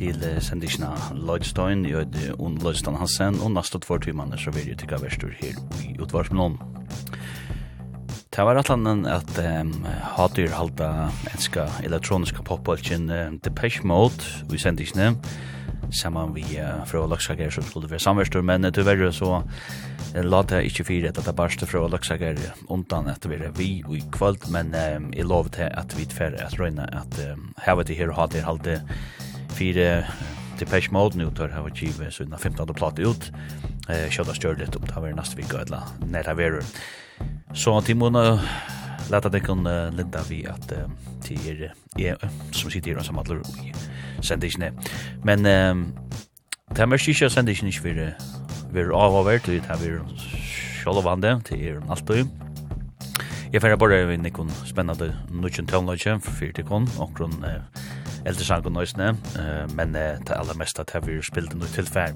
til sendisjona Lloydstein, jeg heter Unn Lloydstein Hansen, og nasta tvår timene så vil jeg tykka verstur her i utvarsmålen. Det var atlanen at um, hatyr halda enska elektroniska popbalkin uh, Depeche Mode i sendisjone, saman vi uh, fra Laksager som skulle være samverstur, men uh, tyverre så uh, la det ikke fyrir at det barste fra Laksager undan at vi er vi i kvöld, men uh, jeg lov til at vi tfer at røyna at uh, hevet i her og hatyr halda fyrir Depeche Mode nu tar hava givet sånna 15. platta ut. Eh shoda stör det upp där nästa vecka eller när det är Så till måna låta det kan linda vi att till er som sitter och som alla sender ikke Men det er mest ikke sender ikke for vi er avhåvert, vi er vande till er alt og Jeg færre bare vi nikon spennende nukjen tøvnløyke for fyrtikon, okron eh, eldre sangen nøysene, eh, men eh, det aller meste at vi spilte noe tilfær.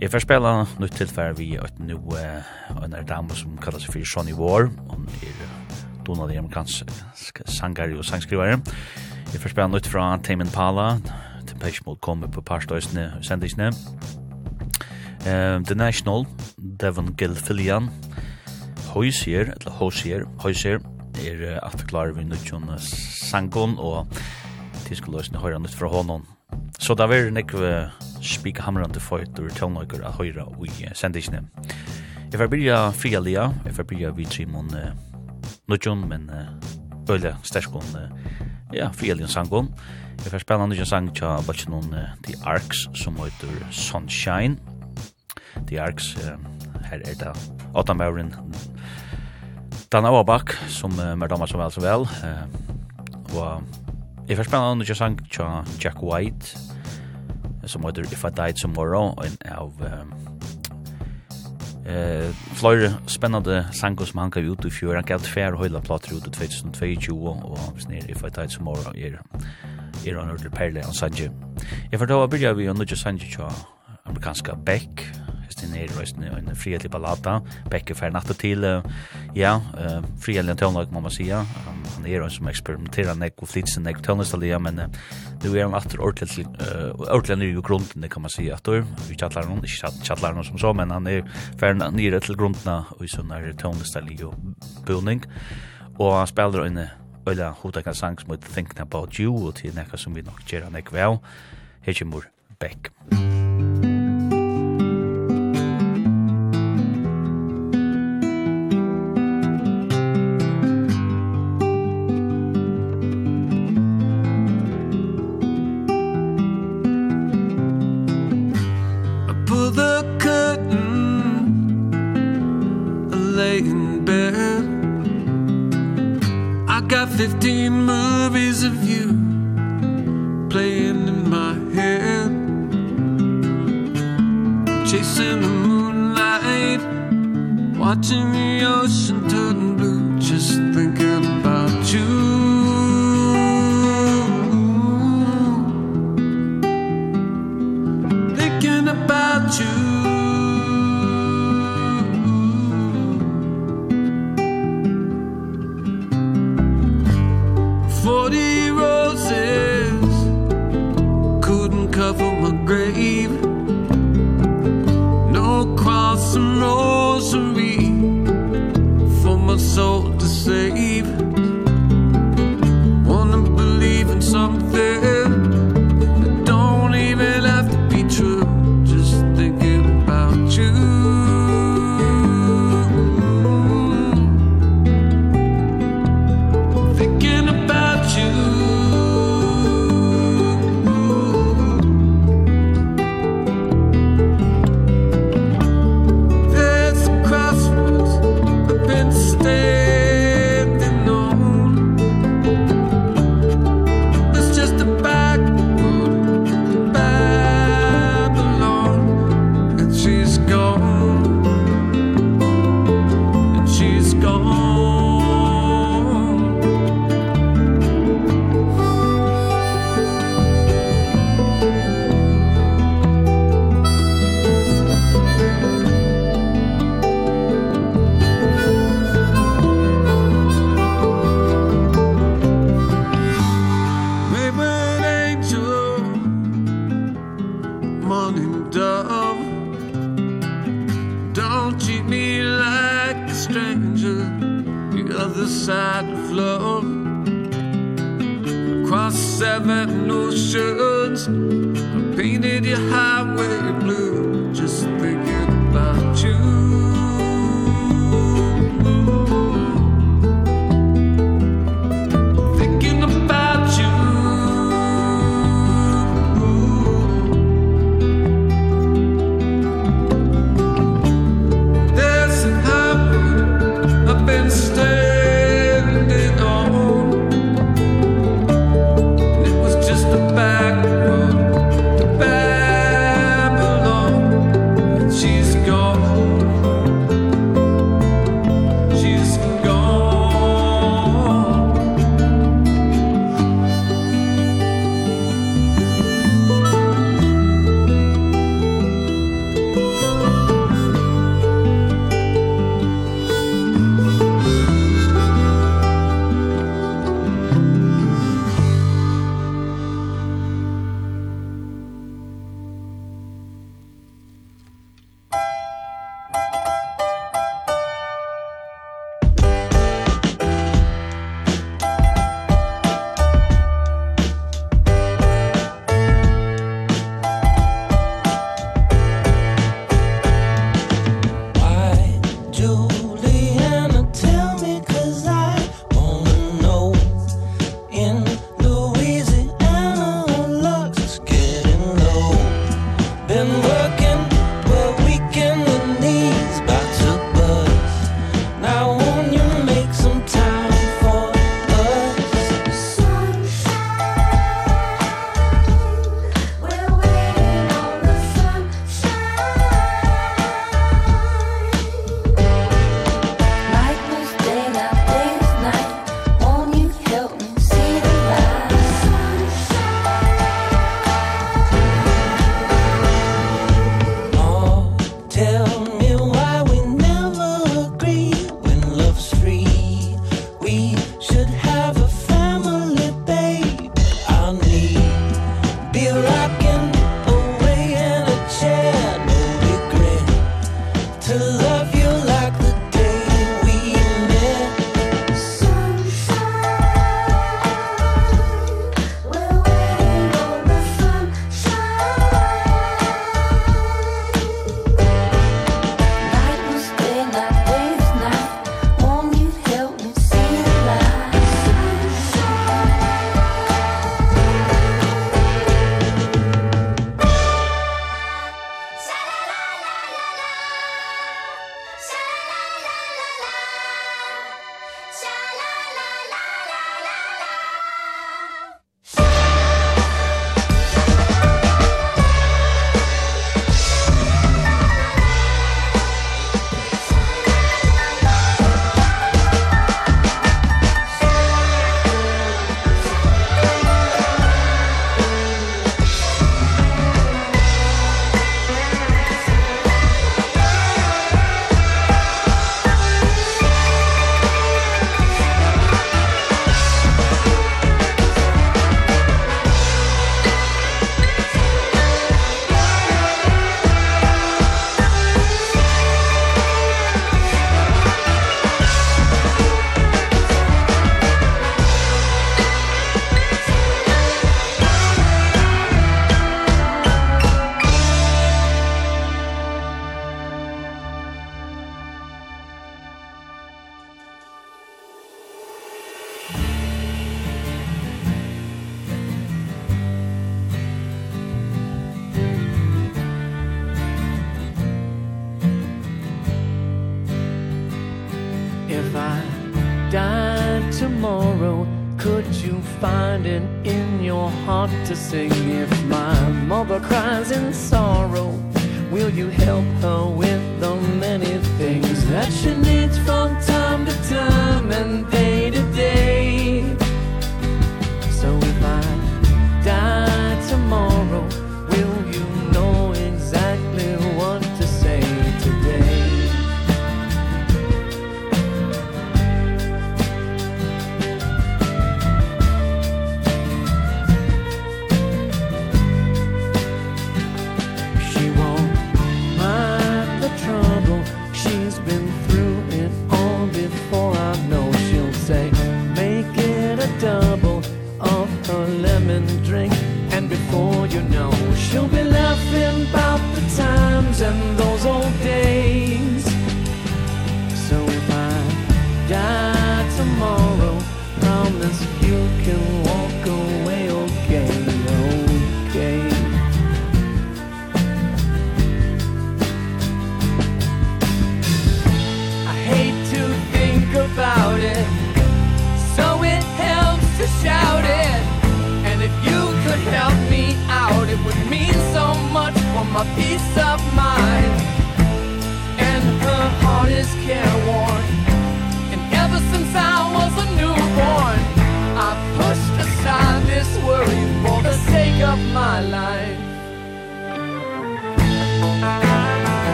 Jeg færre spela noe tilfær vi et nu eh, en er dame som kallar seg for Sonny War, hun er donald amerikansk sangare og sangskrivare. Jeg færre spela noe fra Tame Impala, til Peshmol kommer på parstøysene, sendisene. Eh, The National, Devon Gilfillian, Gilfillian, Hoysier, eller Hoysier, Hoysier, er at klarer vi nødtjon sangon, og til skulle løsne høyre nytt fra hånden. Så da vil jeg ikke spike hamrande føyt og tøvnøyker av høyre i sendisene. Jeg får byrja fria lia, jeg får byrja vi tre mån nødtjon, men øyla sterskon, ja, fria lia sangon. Jeg får spela nødtjon sang tja bachelon The Arcs, som heter Sunshine. The Arcs, her er det Otamauren Dan Auerbach, som uh, mer damer så vel så vel. Uh, og jeg får spennende under sang til Jack White, som heter If I Died Tomorrow, en av um, uh, flere spennende sanger som han gav ut i fjor. Han gav til fjerde høyla plater ut i 2022, og snir If I Died Tomorrow er, er en ordentlig perle av sanger. Jeg får da begynne vi å nødja Sanji tja amerikanska Beck, den er røsten en frihetlig ballata, Becker fer natt til, ja, uh, frihetlig tøvnlag, må man sija, um, han er en som eksperimenterer nek og flitsen nek tøvnlistalia, men uh, nu er han atter ordentlig, uh, ordentlig nere i grunden, kan man sija, atter, vi tjallar noen, ikke tjallar noen som så, men han er fer nere til grunden, og i sånn er tøvnlistalia boning, og han spiller en øyla hodakna sang som heter Thinking About You, og til nekka som vi nok gjerra nek vel, her kommer Beck. Mm. movies of you playing in my head. Chasing the moonlight watching the ocean turn blue just thinking about you. so to say.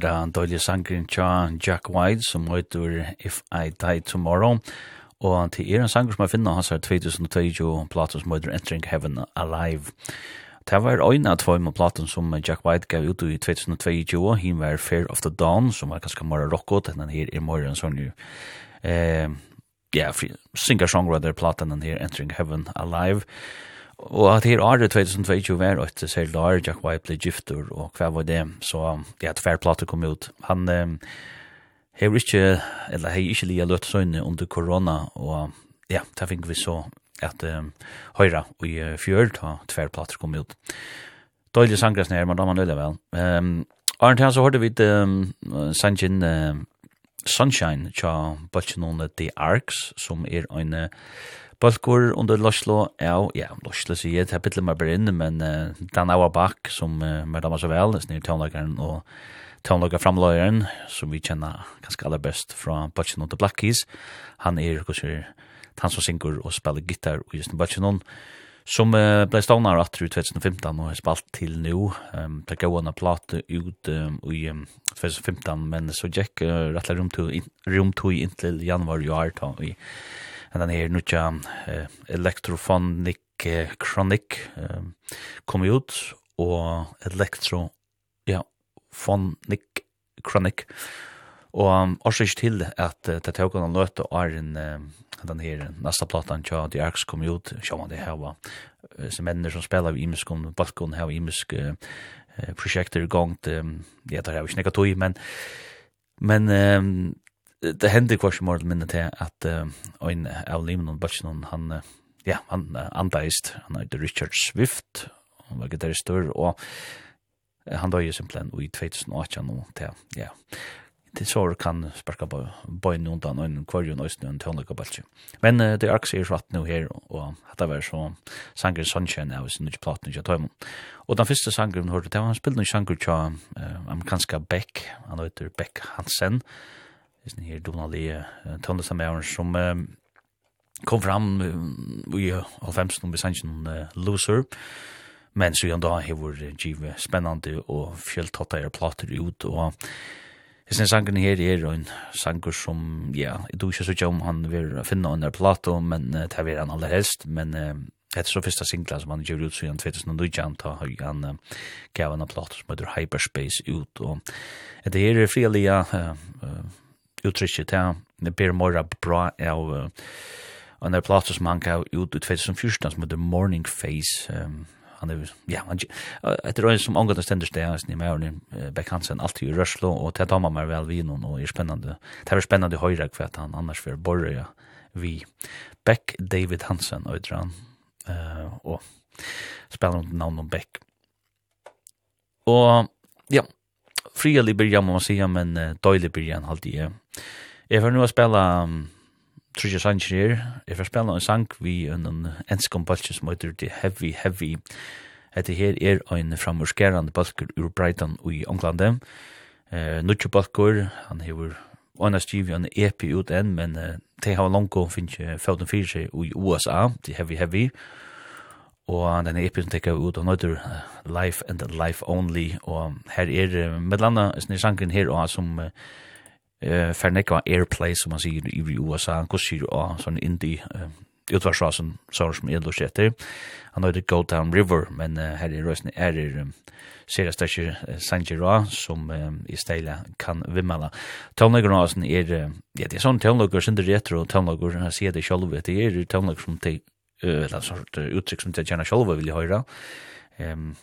var det en døylig sangren tja Jack White som heter If I Die Tomorrow. Og til er en sanger som jeg finner, hans sier 2022 platen som heter Entering Heaven Alive. Det var en av tvøy med platen som Jack White gav ut i 2022, hin var Fear of the Dawn, som var ganske mer rockot, enn den her er mer en sånn jo. Eh, ja, singer-songwriter platen den her Entering Heaven Alive. Og at her året 2022 var et særlig år, Jack White ble gifter, og hva var det, så det er et færplate kom ut. Han eh, har ikke, eller har ikke lia løtt søgne under korona, og ja, det fikk vi så at eh, høyra i fjør, da tverrplater kom ut. Døylig sangresen her, men da man nøyla vel. Um, Arne her så hørte vi um, sangen uh, Sunshine, tja Bøtjenone The Arcs, som er en uh, Balkor under Loslo, ja, ja, Loslo sier, det er bittelig mer bare inne, men uh, Dan Awa Bak, som uh, mer damer så vel, snir tøvnlageren og tøvnlagerframlageren, som vi kjenner ganske aller best fra Bachelon til Black Keys, han er, hva sier, han som synger og spiller gitar og just Bachelon, som uh, ble stavnar atter 2015 og har spalt til nå, Um, det gav henne plate ut um, i um, 2015, men så gikk uh, rett og til, rom til inntil januar i år, da, i and den her nutja uh, Electrophonic uh, Chronic um, kom ut, og Electro, ja, Phonic Chronic, og um, årsøk til at uh, det tok han løte er en uh, den her neste platan tja The Arcs kom ut, sjå man det her var uh, som mennene som spiller i imisk om balkon her, imisk uh, projekter i gang, ja, det har jeg ikke nekka tog, men men um, det hände kvar som mål minne til at uh, en av Lemon Butchnon han ja han andaist han heter Richard Swift han var gitaristor, og uh, han døde simpelthen i 2008 nå til, ja, til så kan sparka på bøyen undan og en kvarjon og en tøvnlig og balsje. Men uh, det er akkurat så nå her, og dette var så sanger Sunshine av sin nye platen til Tøymon. Og den første sangeren hørte til, han spilte noen sanger til uh, amerikanska Beck, han heter Beck Hansen, Det är här Donald Lee, Tönne Samaren som kom fram i halvfemsen om besannsjen Loser, men så igjen da har vært givet spennende og fjelltatt er plater ut, og jeg synes sangen her er en sanger som, ja, jeg tror ikke så ikke om han vil finne under plato, men uh, det er han aller helst, men Det er så første singla som han gjør ut siden 2019, da har han uh, gav en plato som heter Hyperspace ut, og det er frilige uttrykket til Per Mora bra av en der plass som han gav ut i 2014 som heter Morning Face. Um, han er, ja, han, etter øyne som omgående stender steg, han er med Beck Hansen, alltid i Røslo, og til damer meg vel vi noen, og er spennende, det er spennende høyre hva han annars vil borre, ja, vi. Beck David Hansen, øyder han, uh, og spiller under navn om Beck. Og, ja, fria liberian må man säga, men uh, døylig byrjan halte jeg Jeg får nå spille um, Trudja Sanchez her. Jeg får spille en sang vi en enskom balkje som heter The Heavy Heavy. Etter her er en framurskerande balker ur Brighton i Ånglande. Eh, Nutjo balker, han hever Oina Stevie en EP ut enn, men uh, de har langko finnes ikke fjorden fyrir seg i USA, The Heavy Heavy. Og den EP som tekker ut av nøyder uh, Life and Life Only. Og her er uh, med landa, sånn er sangen her og som uh, eh för nekva airplay som man ser i USA och kus ju ah sån indie utvarsasen så som är då sätter han har go down river men här i rösten är det seriöst där San Gera som i stela kan vimmala tonlagrasen är ja det är sån tonlager som det retro tonlager han ser det själv det är tonlager som det till eller sort uttryck som det gärna själva vill höra ehm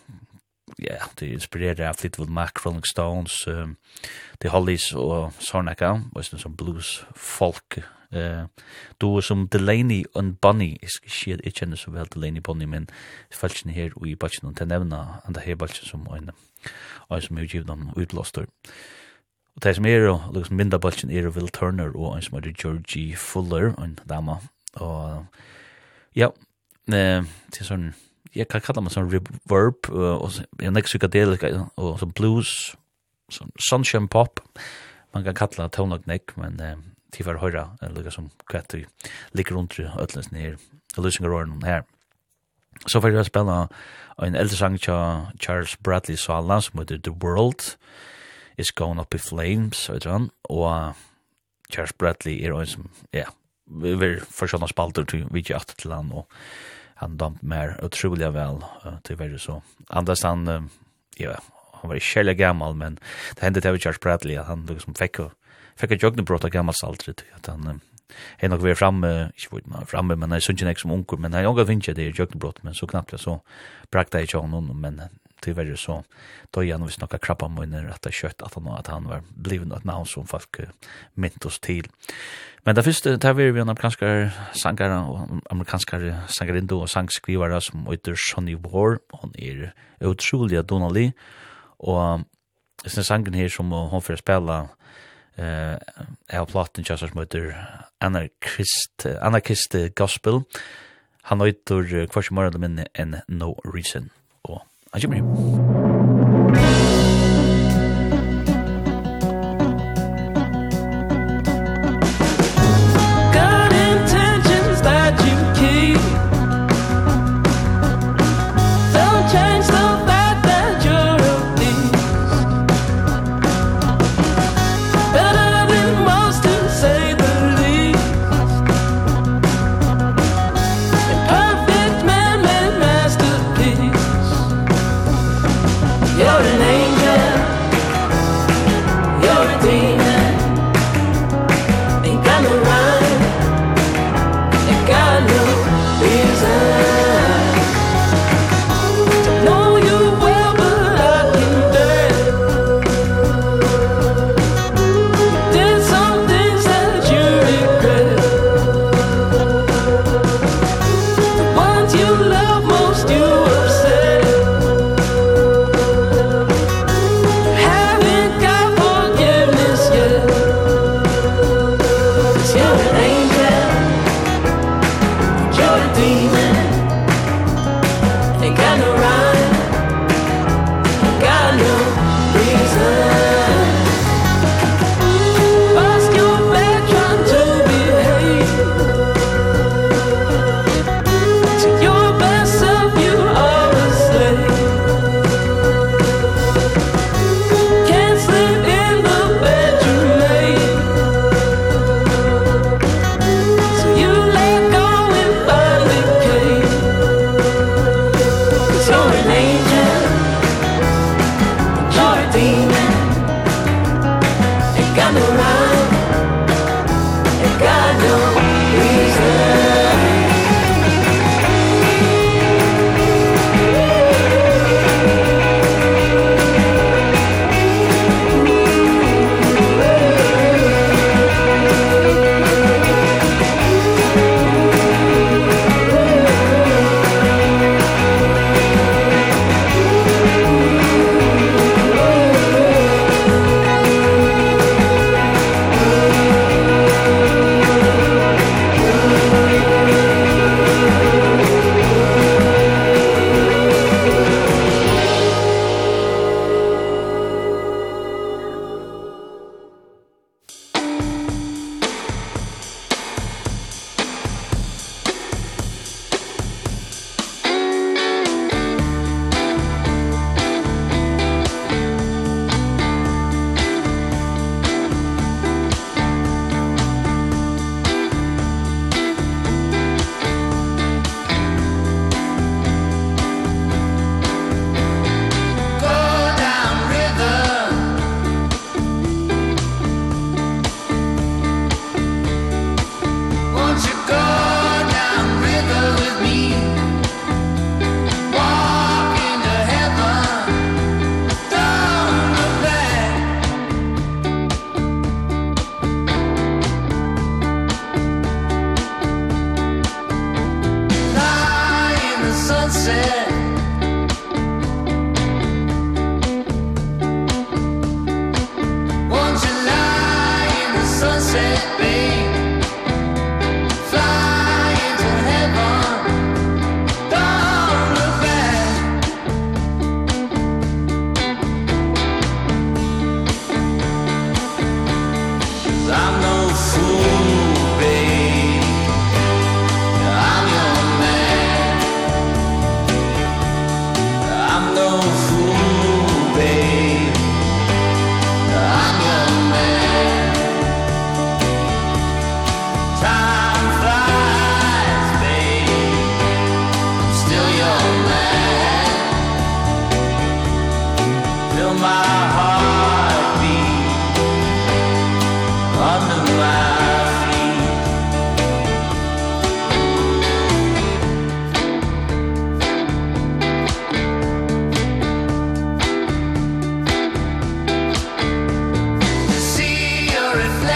ja, det inspirerer av Fleetwood Mac, Rolling Stones, um, The Hollies og Sarnaka, og sånn som blues, folk, eh, då som Delaney and Bunny, jeg, skal ikke jeg kjenner så vel Delaney Bunny, men falskene her og i balsen, og til nevna, han det her balsen som en, og som er utgivet om utlåster. Og det som er, og liksom mindre balsen er Will Turner, og en som er Georgie Fuller, en dama, og ja, eh, til sånn, jag kan kalla mig sån reverb och en psykedeliska och så blues sån sunshine pop. Man kan kalla tonlag neck men eh, till för höra eller som kvätter ligger runt i öllens ner lösningar och här så får jag spela en äldre sång till Charles Bradley Sala som heter The World is going up in flames och sån och Charles Bradley är en som ja vi vill försöka spalta till vi gick till han och han damp mer otroliga väl uh, tyvärr så. Anders han, uh, ja, han var ikke gammal men det hände til Charles Bradley at han liksom fick fick ett jogna brott av gammalsaltret att han uh, är nog väl framme, inte vet man framme men han är sånt som ung men jag vet inte det är jogna brott men så knappt så brakta i honom men tyvärr så då igen vi snackar krabba när att det kött att han att han var blivit ett namn som folk mint oss till. Men det första där vi vi en amerikanska sångare och amerikanska sangarinda och sångskrivare som heter Sonny War hon är otroligt Donnelly och sen sangen här som hon får spela eh uh, platten just as mother Anarchist Anarchist Gospel. Han heter kvartsmål eller minne en No Reason. Og Han kommer hjem.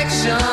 direction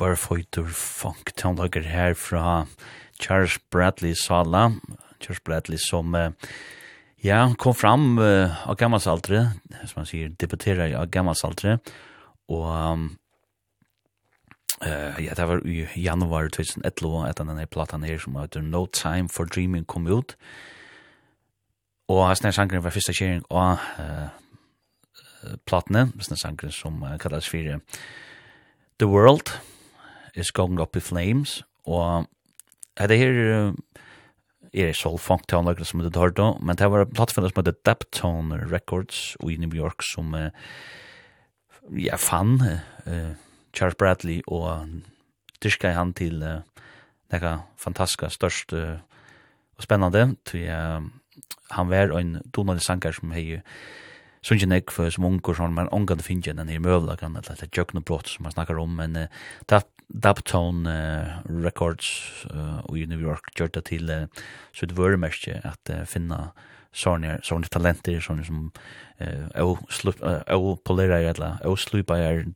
Barefooter Funk. Tonlager her fra Charles Bradley Sala. Charles Bradley som uh, ja, kom fram uh, av gammalsaltre, som man sier, debuterer av gammalsaltre, og um, uh, ja, det var i januar 2011 etter denne platan her som heter No Time for Dreaming kom ut, og hans nær sangren var første kjering av uh, platene, hans nær sangren som kallas for The World, is going up in flames, og er det her er soul funk toner som det har då, men det var en plattform som heter Deptone Records i New York som uh, ja, fann uh, Charles Bradley og dyrka han til uh, nekka fantastiska, størst uh, og spennande, til uh, han var en donald sanger som hei så nek for som unger sånn, men unger det finnes den her møvla kan det lette jøknobrott som man snakkar om, men uh, Daptone uh, Records uh, i New York gjør det til uh, så det var mest at uh, finne sånne, sånne talenter, sånne som avpolera uh, eller avslupa er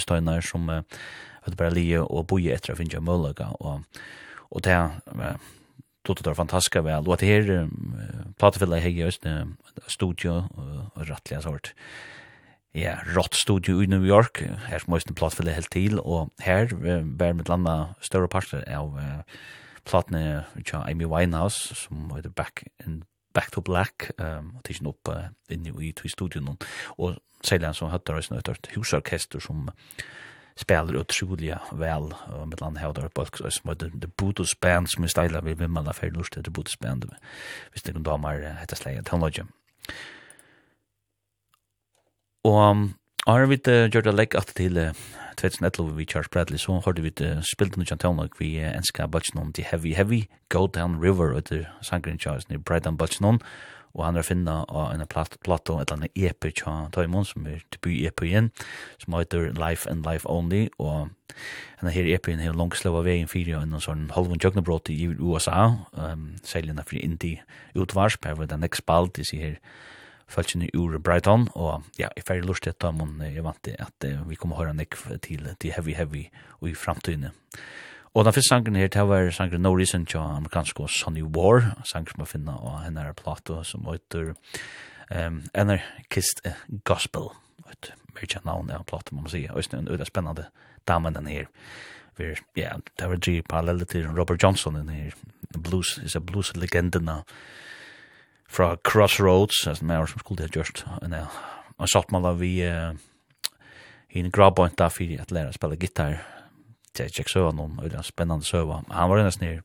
Steiner som uh, bare lie og boje etter å finne møvla og, og det uh, tog det fantastiska väl. Och att det här platefilla här just studio och rattliga sort. Ja, Rott studio i New York. Här måste en platefilla helt till. Och här bär med landa större parter av platene av Amy Winehouse som heter Back in Back to Black um, och tisjen upp uh, inne i, i studion. Och säljan som hade det ett husorkester som spelar otroliga väl och med land hade bulk så som det det Buddhas band som är ställa vid Vimla för lust det Buddhas band. Visst det kan då mer heter släga tonlogen och Har vi det gjort det lägg till 2011 vi Charles Bradley så har vi det spelat nu chantel vi enska butch non the heavy heavy go down river at the Sangrin Charles near Brighton butch non og han er finna av en platt plato et eller annet epi tja Taimon, som er tilby EP igjen, som heter Life and Life Only, og henne her epi en her av veien fyrir og en sånn halvun tjøknebrot i USA, um, særlig enn fri indi utvarsp, her var den ekspalt, jeg sier her, Fölkjene ur Brighton, og ja, jeg færre lurt etter, men jeg vant til at vi kommer å høre nek til, til Heavy Heavy og i framtiden. Og den første sangen her, det var sangen No Reason til amerikansk og Sonny War, sang som jeg finner av henne her plato som heter um, Anarchist Gospel, et mer kjent navn av plato, må man sige, og det er en spennende damen den her. Vi, ja, det var tre paralleller til Robert Johnson den her, blues, is a blues legendena fra Crossroads, som er som skulle ha gjort, og satt man da vi, uh, i en gravbøynt da for at lære å spille gitar, det er ikke søvann om, det er spennende søvann. Han var en sånn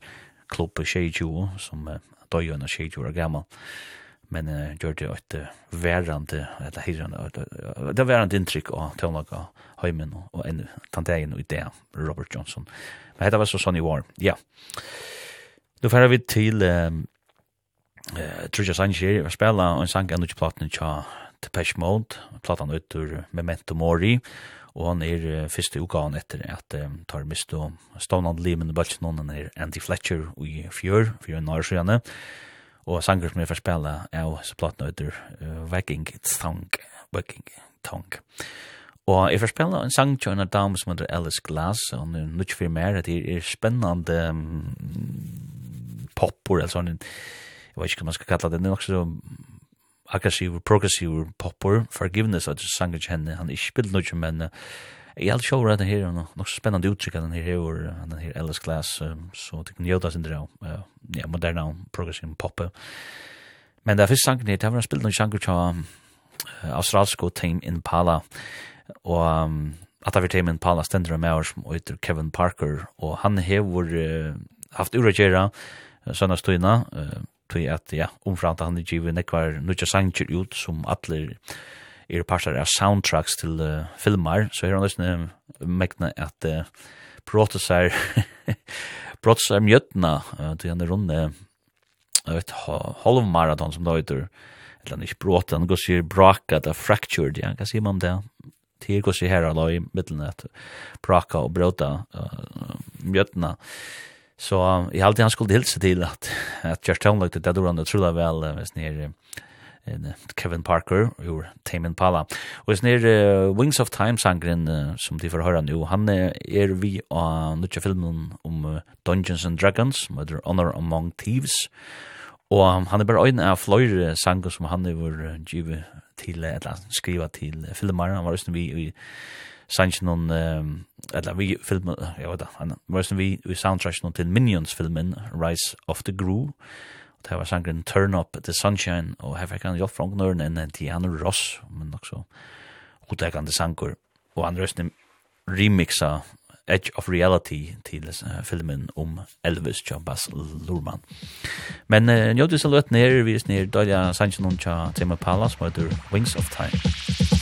klubb i Sheiju, som uh, døg under Sheiju var gammel, men uh, gjør det et verrande, eller hirrande, det var verrande inntrykk av Tøvnaga Høymen og og en tantegen og idé, Robert Johnson. Men dette var så sånn i år, ja. Nå færer vi til um, uh, Trudja Sanger, vi spela en sang enn utplaten til Depeche Mode, platan utur Memento Mori, og og han er uh, første utgaven etter at um, tar mist og stånand limen i bøtjen og han er Andy Fletcher i fjør, fjør en år siden, og sanger som er for spille er jo så platen etter uh, Viking Tang, Viking Tang. Og jeg får spille en sang til en dame som heter Alice Glass, og han er nødt for mer, det er spennende um, popper, eller sånn, jeg vet ikke hva man skal kalla det, det er nok så aggressiv, progressiv popper, forgiveness, at sanger henne, han er ikke spilt noe, men jeg har sjåret det her, er noe spennende uttrykk at denne her, er denne her Ellis Glass, så det kan gjøre det sin drøm, ja, moderne, progressiv popper. Men det er første sanger her, det har han spilt noe sanger til australsko Tame Impala, og at det er Tame Impala stender med oss, som heter Kevin Parker, og han har haft ura gjøre, Sønna Støyna, tog at, ja, omframt han givet nekvar nukja sanger ut som atler er parter av soundtracks til uh, filmar, så er han nesten mekna at uh, protesar protesar mjøtna uh, til han er runde jeg vet, halvmarathon som da heter, eller han ikke bråte, han går sier braka, det er fractured, ja, hva sier man det? Det går sier her, i middelen, at braka og bråta uh, mjøtna uh, Så jag alltid han skulle hilsa till att att Josh Town looked at that around the true väl vis ner Kevin Parker ur Tame Impala. Og is near uh, Wings of Time sangren uh, som de får höra nu. Han uh, er vi av uh, nutja filmen om uh, Dungeons and Dragons, som heter Honor Among Thieves. Og um, han er bare øyne av fløyre sanger som han er vår uh, give til, uh, eller skriva til uh, filmer. Han var også vi i sanns noen, eller vi filmen, jeg vet da, var vi i soundtrack noen til Minions-filmen, Rise of the Gru, og det var sangren Turn Up the Sunshine, og her fikk han hjelp fra ungdøren enn en Tiana Ross, men også hodekande sanger, og han røstene remixa Edge of Reality til uh, filmen om Elvis tja Bas Lurman. Men uh, njødvis er løtt nere, vi er nere døyla sannsjonen tja Tema Pala, som heter Wings of Time.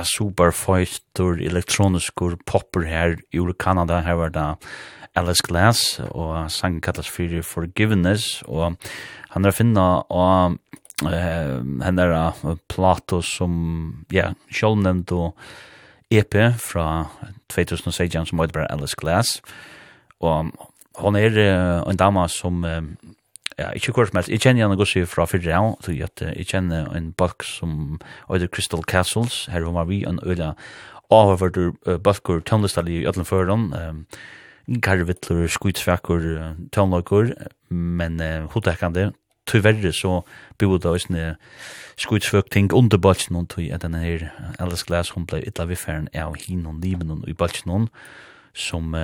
ja, super feistur elektroniskur popper her ur Kanada, her var da Alice Glass, og sang kallas fyrir Forgiveness, og han er finna av eh hennara plato som ja sjálvnemnd og EP fra 2016 som heter Alice Glass. Og hon er uh, en dama som um, ja, ikke hvor som helst. Jeg kjenner gjerne gossi fra fyrre av, så jeg jeg kjenner en bak som øyder Crystal Castles, her hun var vi en øyla avhverdur bakker tøvnlistalli i ødlen føren, karvittler, skuitsvekker, tøvnløkker, men uh, hodekkande, tyverre så bor det også en skuitsvøk ting under balsen og tog at denne her Alice Glass, hun ble ytla vifferen av hin og liven i balsen som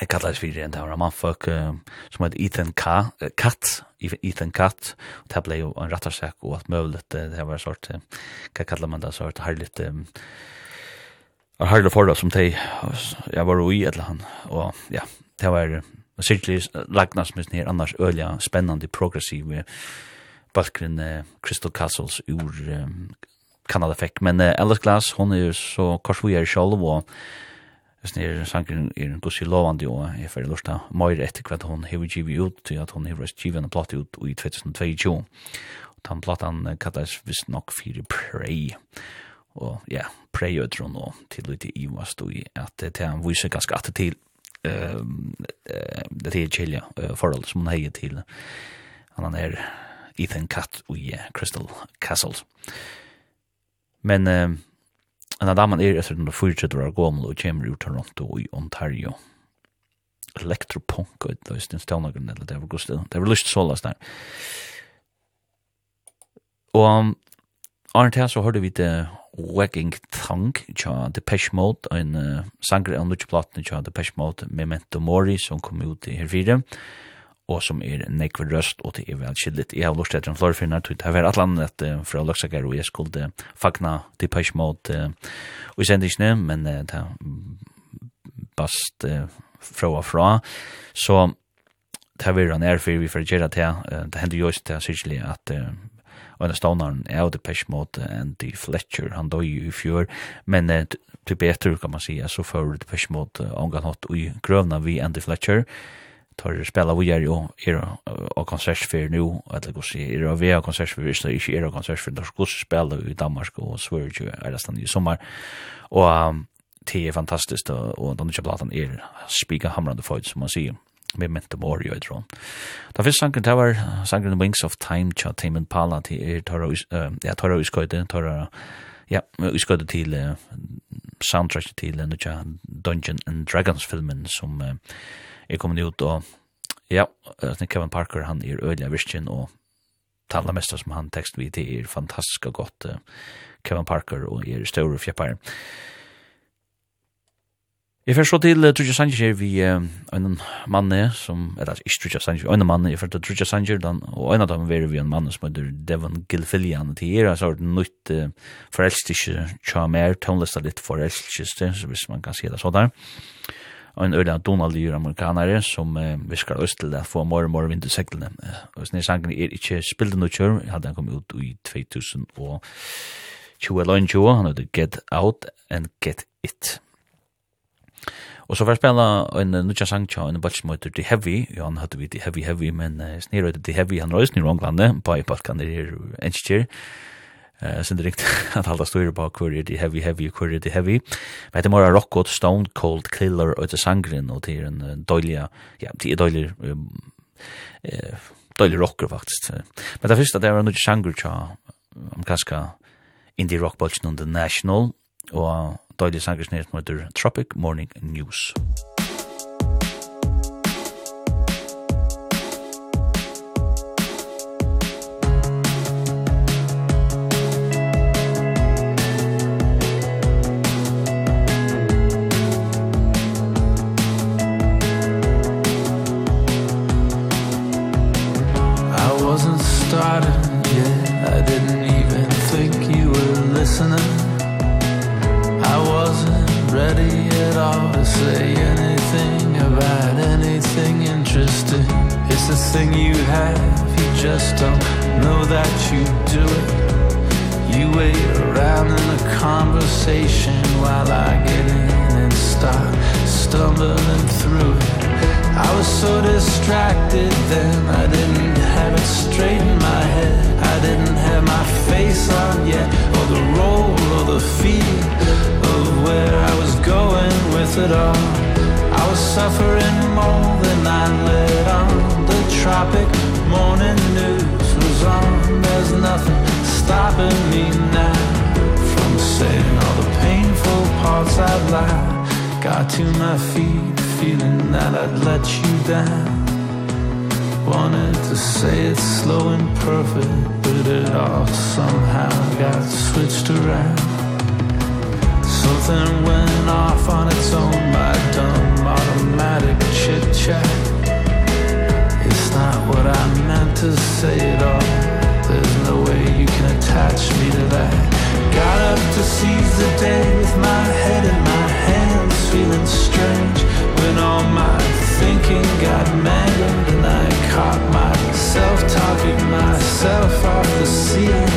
jeg kallar det fyrir en det var en mannfolk um, som heter Ethan K, uh, Katt, Ethan Katt, og det blei jo en rattarsak og alt møvlet, det var sort, hva kallar man det, sort herligt, um, herlig forra som de, jeg var ui, eller han, og ja, det var sikkert lagnarsmist her, annars øyla spennande, progressive, balkrin uh, Crystal Castles ur um, Kanada fikk, men uh, Alice Glass, hon er jo så korsvujer sjolv, og Sen er sangen er en gussi lovandi og jeg fyrir lusta meir etter hva hon hever givet ut til at hon hefur givet en platt ut i 2022 og den platan kallas visst nok fyrir Prey. Og ja, Prey øtron og til ut i Iva stod i at det er en vise ganske at til det er kjelja forhold som hun heier til. Han er Ethan Catt og Crystal Castles. Men En av damen er etter den fyrtjøtter av gommel og kommer ur Toronto i Ontario. Elektropunk, og det er den stånagrunnen, eller det var god stil. Det var lyst sålas der. Og Arne Thea så hørte vi det Wagging Thang, tja Depeche Mode, en uh, sanger av Nutsjeplaten, tja Depeche Mode, Memento Mori, som kom ut i herfire. Og og som er nekve røst, og det er vel kjellit. Jeg har lust etter en florfinnar, tog det var atlan at uh, fra Løksager og jeg skulle fagna til Peshmod uh, og i sendisene, men uh, det bast uh, fra og fra. Så det har vært en erfyr vi fyrir gjerra til, uh, det hender jo også til sykelig at uh, og en av stånaren er av Depeche Mode, Andy Fletcher, han døg i fjør, men uh, til betur kan man si, så fyrir Depeche Mode uh, omgang hatt i grøvna vi Andy Fletcher, tar spela vi er jo er og konsert for nu eller gå se er og vi er konsert for hvis det ikke er konsert for der skulle spela i Danmark og Sverige er det stand i sommar og um, det er fantastiskt og, og den ikke platan er spika hamrande fight som man sier med Mente mor jo Edron. Da fyrst sangen, det var sangen Wings of Time, tja Tame Impala, til er tåra, ja, tåra uskøyde, tåra, ja, uskøyde til uh, soundtrack til den Dungeon and Dragons filmen som uh, er kommet ut, og ja, Kevin Parker, han er øyelig virkjen, og tala mest som han tekst vi til er fantastisk og godt uh, Kevin Parker og er større fjeppar. Jeg fyrir så til uh, Trudja Sanger vi uh, en mann som, eller ikke Trudja Sanger, en mann jeg fyrir til Trudja Sanger, og en av dem er vi en mann som heter Devon Gilfillian, til er altså et nytt uh, forelstiske tja mer, tonelista litt forelstiske, så hvis man kan si det så der en øyla Lear amerikanare som eh, viskar oss til å få mor og mor vind i seglene. Og sånne sangen er ikke spilden noe kjør, hadde han kommet ut i 2000 og 2021, han hadde Get Out and Get It. Og så var jeg spela en nutja sang tja en balsk som heter The Heavy, ja han hadde vi The Heavy Heavy, men uh, snir The Heavy, han røys nir i England, på i balkan er her enskjer, Eh sen direkt att hålla styr på query the heavy heavy query the heavy. Men det mera rock out stone cold killer och det sangren och det är en dåliga ja det är dålig eh dålig rocker faktiskt. Men det första det är nog genre cha om kaska indie rock bulch on the national och dålig sangren heter Tropic Morning News. stumbling through it. I was so distracted then I didn't have it straight in my head. I didn't have my face on yet Or the role or the feel Of where I was going with it all. I was suffering more than I let on. The tropic morning news was on. There's nothing stopping me now From saying all the painful parts I've lied Got to my feet feeling that I'd let you down. Wanted to say it slow and perfect But it all somehow got switched around. Something went off on its own My dumb automatic chit-chat It's not what I meant to say at all. There's no way you can attach me to that. Got up to seize the day with my head in my feeling strange when all my thinking got mangled and I caught myself talking myself off the ceiling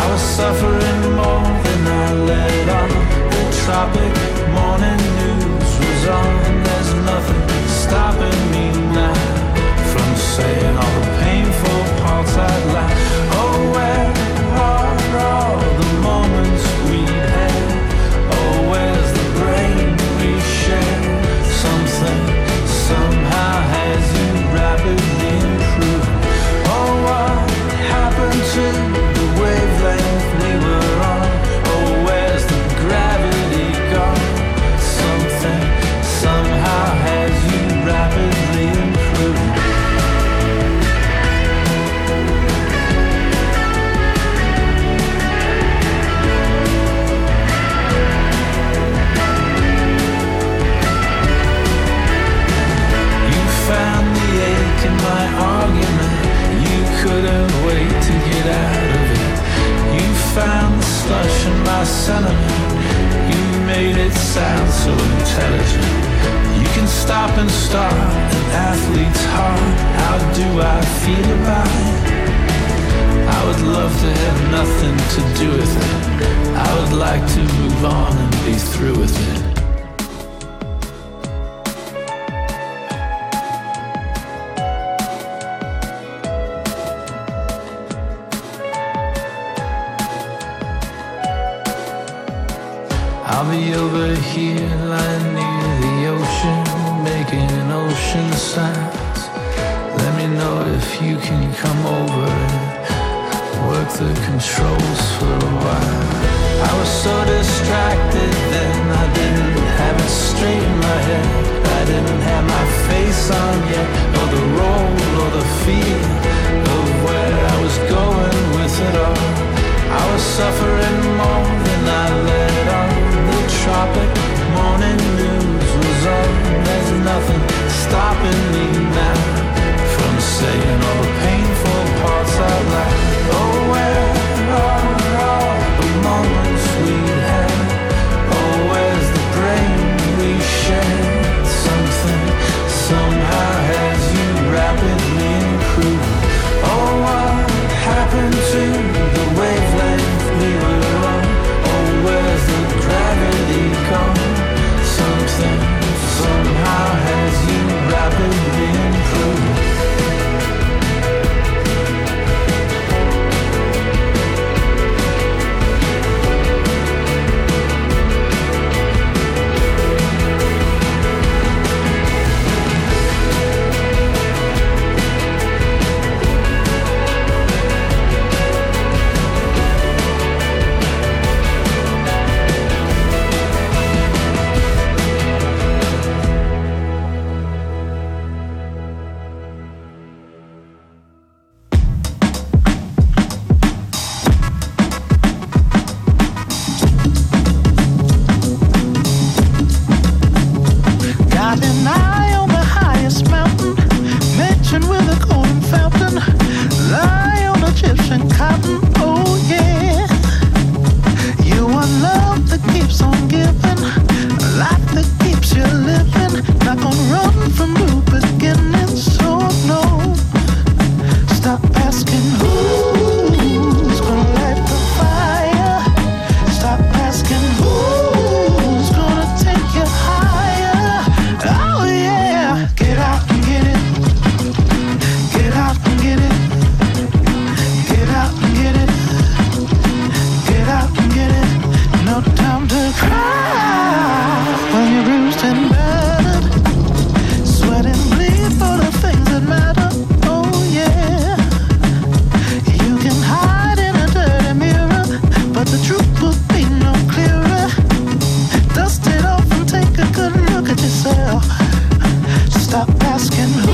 I was suffering more than I let on. The tropic morning news was on. There's nothing stopping me now from saying all the painful parts I'd lie. Oh where are all stop asking who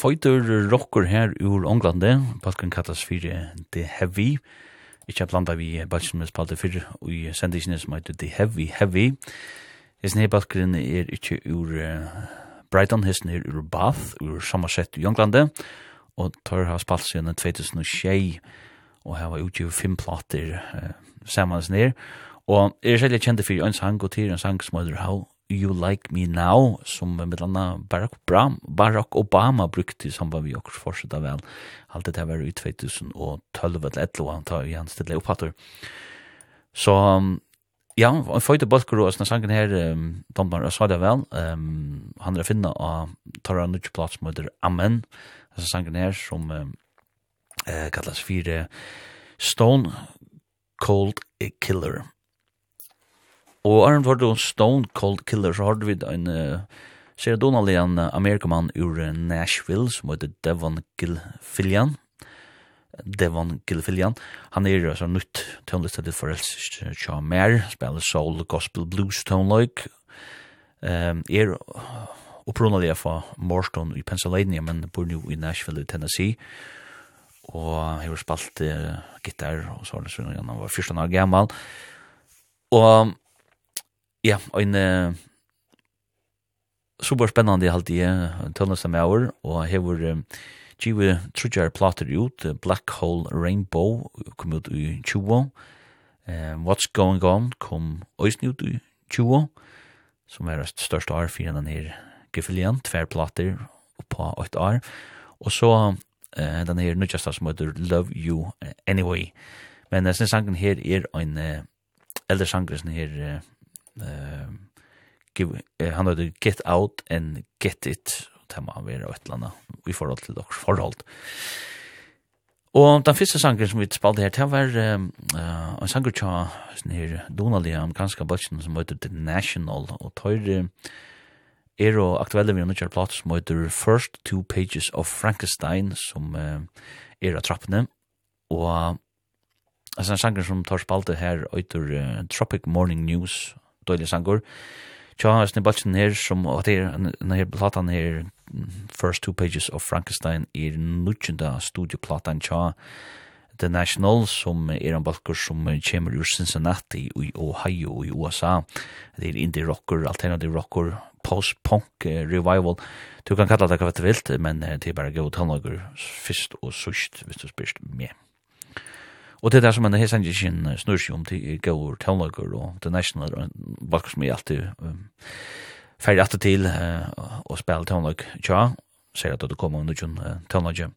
føyter rocker her ur Englande, Balkan kallas fyrir The Heavy, ikkje blanda vi Balkan med spalte fyrir i sendisene som heter The Heavy Heavy, Hesten her balken er ikkje ur Brighton, hesten her ur Bath, ur Somerset i Ånglande, og tar har spalt siden 2006, og her var utgivet fem plater uh, sammen ned, og er særlig kjente for en sang, og til en sang som heter How You Like Me Now som med landa Barack Obama, Barack Obama brukte i samband med okkurs forsida vel. Alt det var i 2012 eller 11 han tar igjen hans stille opphattur så ja, han føyde balkur og sånne sangen her um, Dombar sa det vel um, han er finne av Tara Nudgeplats møter Amen. Altså sangen her som um, eh, kallas fire Stone Cold Killer. Og Arne var det Stone Cold Killer, så hadde vi en uh, Sarah Donnelly, en uh, amerikamann ur uh, Nashville, som heter Devon Gilfillian. Devon Gilfillian. Han er altså nytt tonlistet til forelst Tja Mer, spiller soul, gospel, blues, tonløyk. Um, er opprunnalig fra Morstown i Pennsylvania, men bor nu i Nashville i Tennessee og jeg har spalt uh, gitar og så har han var 14 år gammal og ja, en uh, super spennende halt i tunnelse med år, og hever um, Givi trudjar plater ut, Black Hole Rainbow kom ut i 20, um, What's Going On kom òsni ut i 20, som er det største år for denne her gefilien, tver plater på 8 år, og så uh, denne her nødgjasta som heter Love You Anyway, men uh, sangen her er en uh, eldre sangren her uh, eh give han hade get out and get it. Ta man være et eller annet, i forhold till deres forhold. Og den første sangen som vi spalte her, det var uh, en sanger tja her Donald i amerikanske bøtjen som heter The National, og tøyre er og aktuelle vi nødvendig platt som heter First Two Pages of Frankenstein, som uh, er av trappene, og altså en sanger som tar spalte her heter uh, Tropic Morning News, døylig sangur. Tja, hans ni balsen her, som at her, her platan her, First Two Pages of Frankenstein, er nudjenda studioplatan tja, The National, som er en balkur som kommer ur Cincinnati i Ohio i USA. Det er indie-rocker, alternative rocker, post-punk uh, revival. Du kan kalla det hva du vilt, men det er bare god tannlager, fyrst og sust, hvis du spyrst med. Og det er det som en hessange sin snursi om til gaur tøvnlager og The National, og valg som jeg alltid um, færre alltid til uh, og spille tøvnlag tja, sier at det kommer under tjun uh, tøvnlager.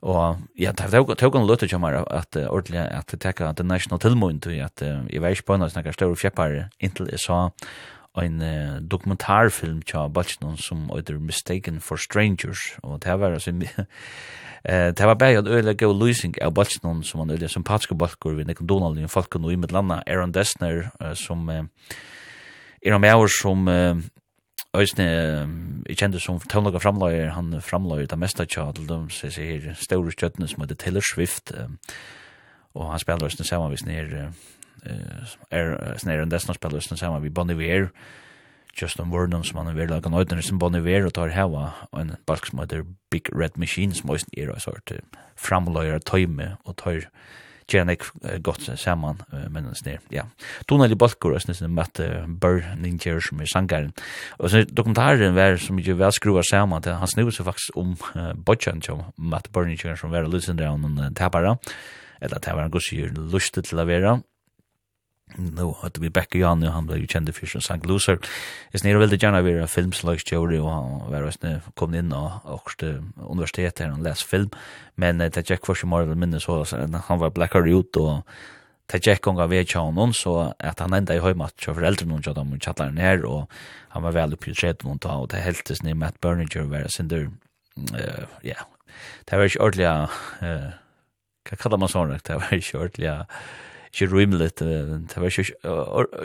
Og ja, det er jo en løte til meg at uh, ordentlig at det tekka The National tilmånd til at uh, jeg var ikke på henne snakker større fjeppar inntil jeg sa en uh, dokumentarfilm tja Balchinon som heter Mistaken for Strangers og det var altså eh det var bare en øyelig god lysing av Balchinon som han øyelig sympatiske balkur vi Nick Donald i Falcon og i mitt landa Aaron Dessner uh, som uh, er en mæver som uh, Øysne, jeg kjente som tøvnlaga framlager, han framlager det meste tja til dem, så jeg sier, store kjøttene som heter Taylor Swift, og han spiller Øysne samanvis nere, er snær en dessna spelare som samma vi Bon Iver Justin Vernon som han er veldig kan nöjda som Bon Iver og tar hava en balk som heter Big Red Machine som måste era sort framlöjer tøyme og tar Gjerne godt saman, men den snir. ja. Donali Balkur, jeg synes, med Burr Ninja, som er sangaren. Og så dokumentaren var som ikke vel skruvar saman, til han snur seg faktisk om Bodjan, som Matt Burr Ninja, som var lysen der han tapara, eller det han en gusir lustet til å være, nu at vi backar Jan han blev ju känd för sin sang Loser. Is nere vill det gärna vara filmslags slags Jory och han var just nu kom in och också universitet här och läs film. Men det Jack för mer eller mindre så han var blackar ut och det Jack gånga vet jag honom så att han ända i hemma för föräldrarna och de och chattar ner och han var väl uppe i trädet och ta och det hältes ner Matt Berninger var sin där ja. Det var ju ordliga eh vad kallar man sånt det var ju ordliga ikke rymlet, det var ikke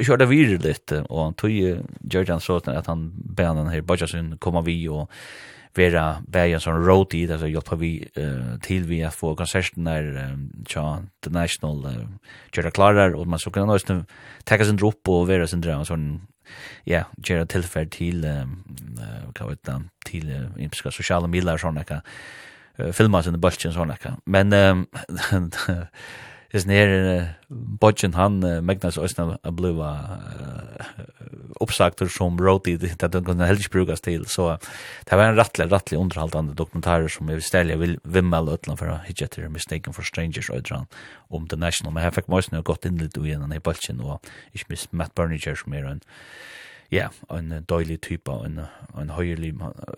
kjørt det virer litt, og han tog gjør han så at han ber han her Bajasun komme vi og vera bæja sånn road i, altså hjelpa vi til vi at få konserten der tja, The National gjør det klarar, og man så kan også takka sin dropp og vera sin drøm, sånn ja, gjør det tilfell til hva vet du, til impiska sosiale milar sånn ekka, filma sin bultjen sånn ekka, men is nere uh, bodgen han uh, Magnus Østna uh, bliva uh, som wrote i det den kunde helst brukas till så uh, det var en rattlig rattlig underhållande dokumentär som jag ställer vill vimmel utland för att hitta till mistaken for strangers och dran om the national. Men här fick måste nog gått in lite i den bodgen och ich miss Matt Berninger som är en ja en dålig typ av en en höjlig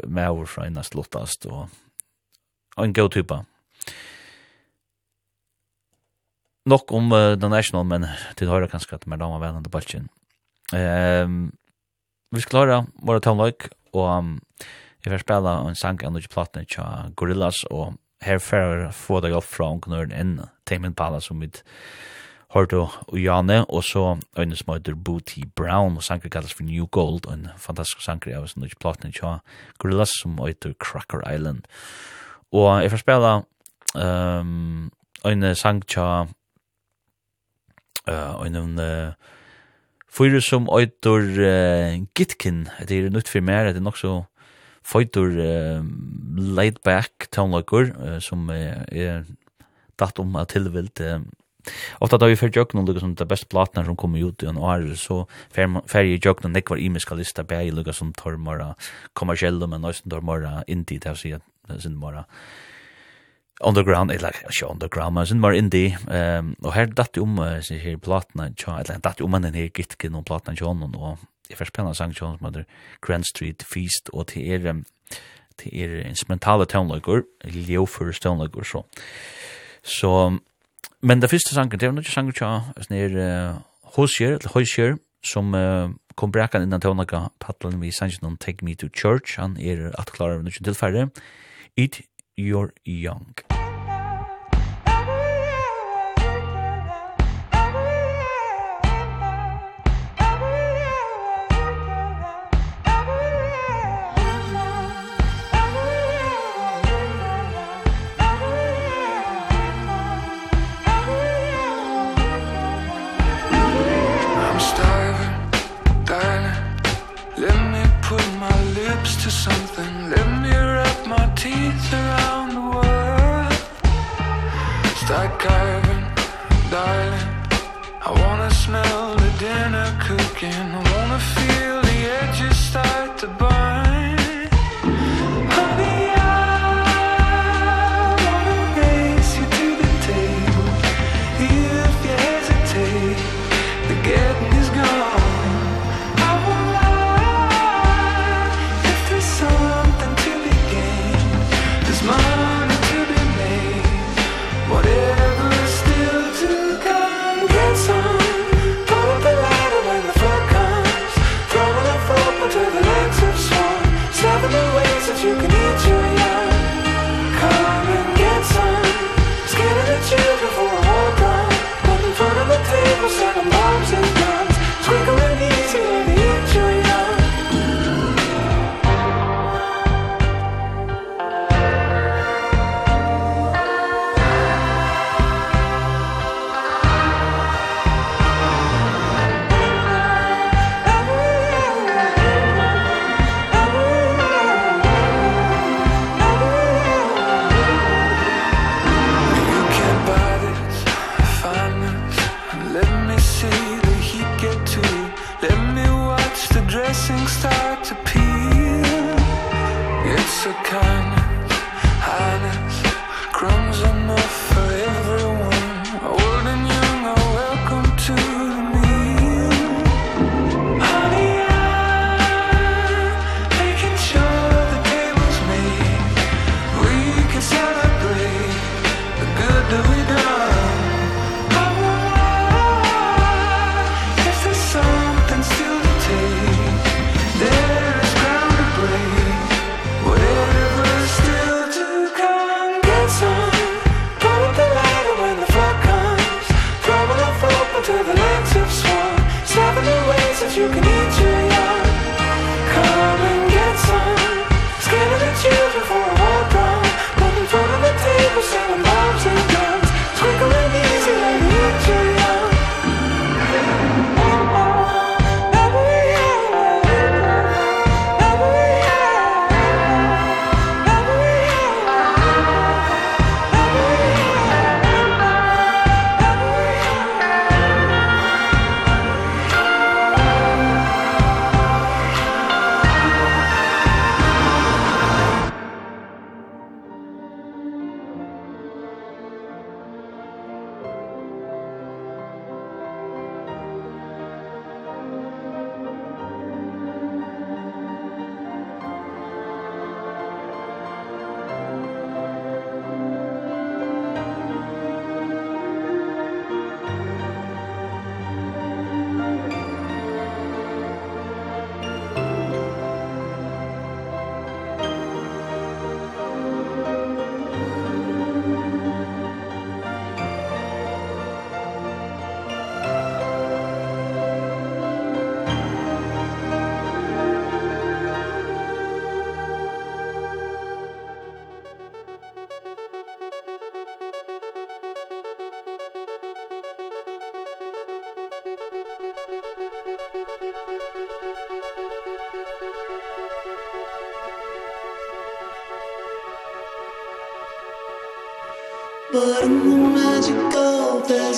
mer från en slottast och en god typ nok om uh, The National, men til høyre kanskje at mer damer vennende enn. Um, vi skal klare våre townløyk, og um, jeg får spille en sang av noen platene til Gorillaz, og her får jeg få deg opp fra ungknøren enn Tame Impala som vi hørte og Janne, og så øyne som heter Booty Brown, og sanger kalles for New Gold, og en fantastisk sanger av noen platene til Gorillaz som heter Cracker Island. Og jeg får spille um, en sang til Uh, en uh, fyrir som oitur uh, Gitkin, det er nytt for mer, det er nok så foitur uh, laid back townlocker uh, som uh, er datt om at tilvilt uh, Ofta da vi fyrir jöknum lukka som det beste platna som kommer ut i en år, så fyrir i jöknum nekvar imiska lista bæg lukka som tormara kommersiellum, men nøysen tormara indie, det å si at det er sin mora underground eller ikke underground men sånn var indie um, og her datt om uh, sin her platna tja eller datt om den her gitken og platna tja og jeg først penna sang tja som heter Grand Street Feast og til er til er instrumentale tøvnløyger ljøfer tøvnløyger så. Så men det første sangen det var ikke sangen tja sånn her uh, hosjer eller hosjer som uh, kom brekan innan tøvnløyga paddelen vi sangen Take Me to Church han er klara av nøkken tilfærre It you're young.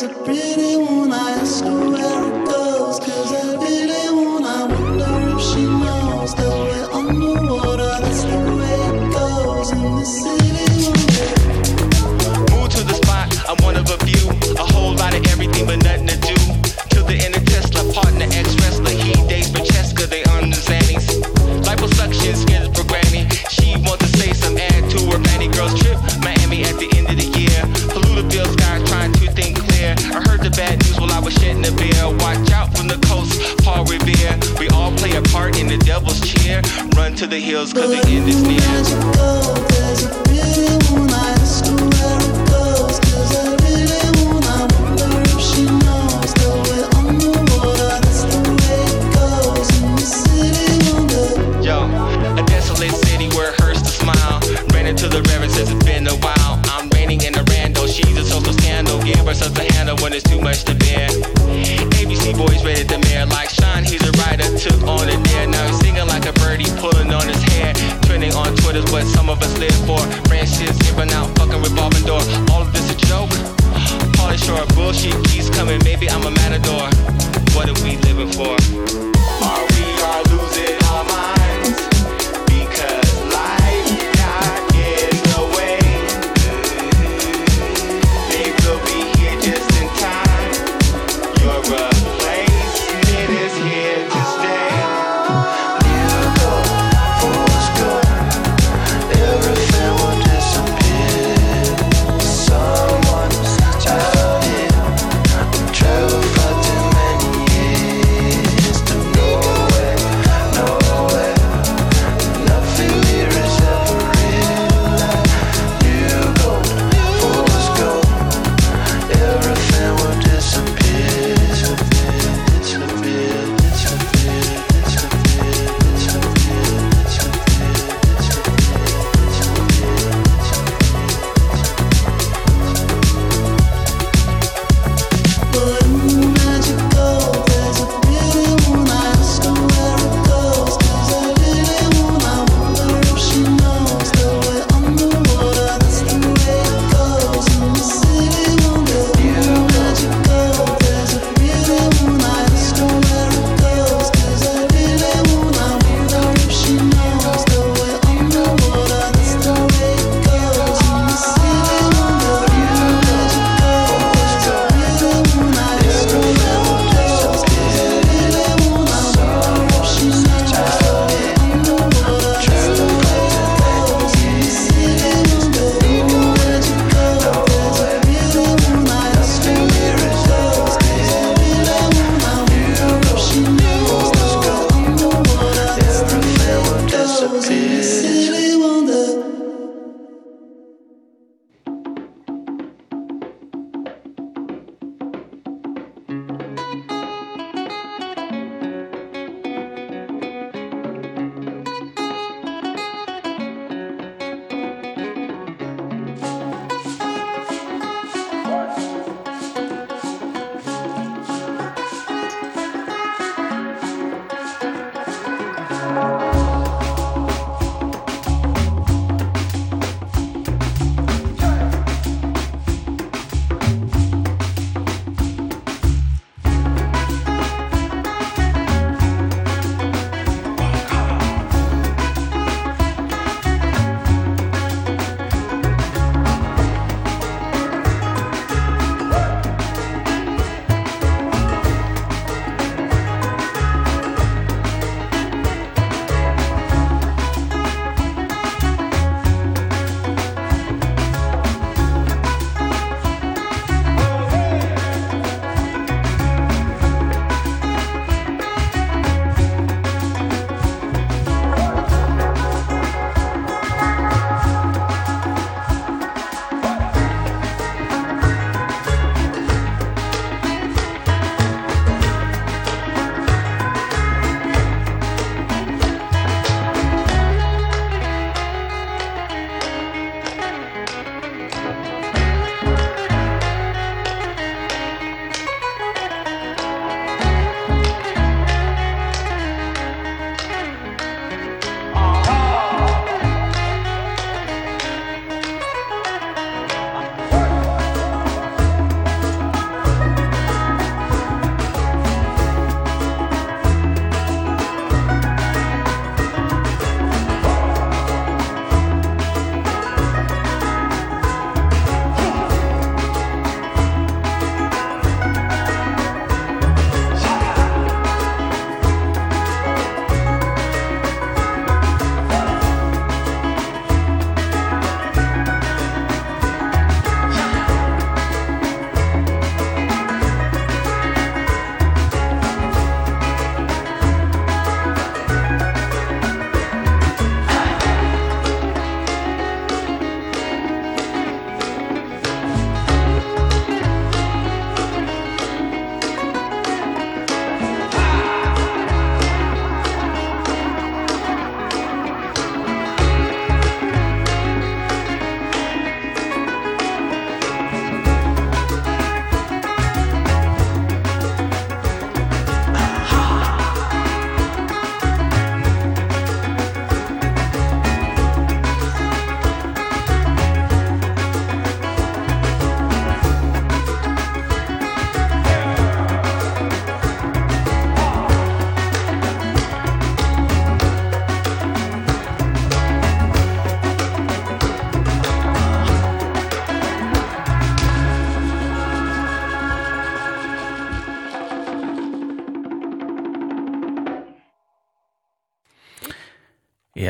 should be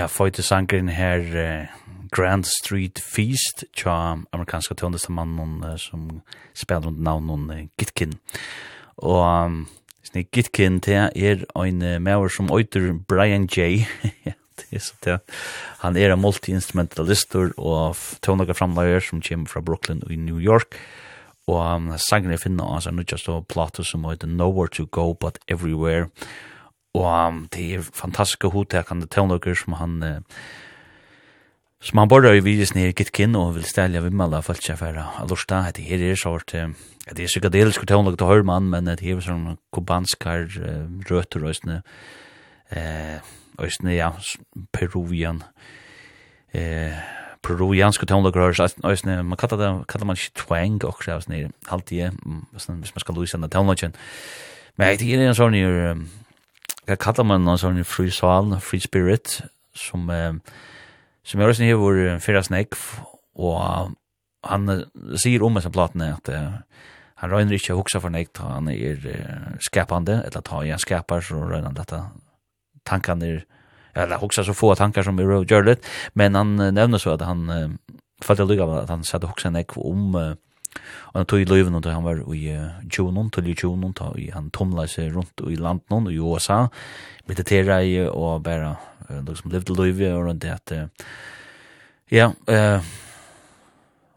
ja, føyte sangren her uh, Grand Street Feast tja amerikanska tøndeste man uh, som spiller rundt navnet uh, Gitkin. Og um, sni Gitkin til er ein uh, maur som øyter Brian J. det er så det. Han er en multi-instrumentalister og tøndega framleger som kommer fra Brooklyn i New York. Og um, sangen er finna hans er nødja stå plato som heter Nowhere to Go But Everywhere. Og og um, det er fantastiske hodtekende tøvnløkker som han uh, som han borrar i videos nere Gitkin og vil stelja vimmala falt seg færa alorsta, at det her er sort uh, det er psykadelisk og tøvnløk til Hørmann men det er sånn kubanskar uh, røtter òsne uh, òsne, ja Peruvian eh peruvianske peruanske tonlager har man kallar det kallar man ikke twang og så nere alltid hvis man skal lusa den tonlagen men det er en sånn jag kallar man någon sån free soul, free spirit som eh, som jag resonerar vår förra snäck och han sier om disse platene att eh, han røyner ikke å huske for nekt, han er skapande, eller ta igjen skapar, så røyner han dette. Tankene er, eller huske så få tankar som er gjør litt, men han nevner så at han uh, følte lykke av at han satt og huske nekt om uh, Og han tog i løyven da han var i tjonen, till i tjonen, da han tomla seg rundt i landen i USA, meditera i og bare liksom levde løyve og det at ja, eh,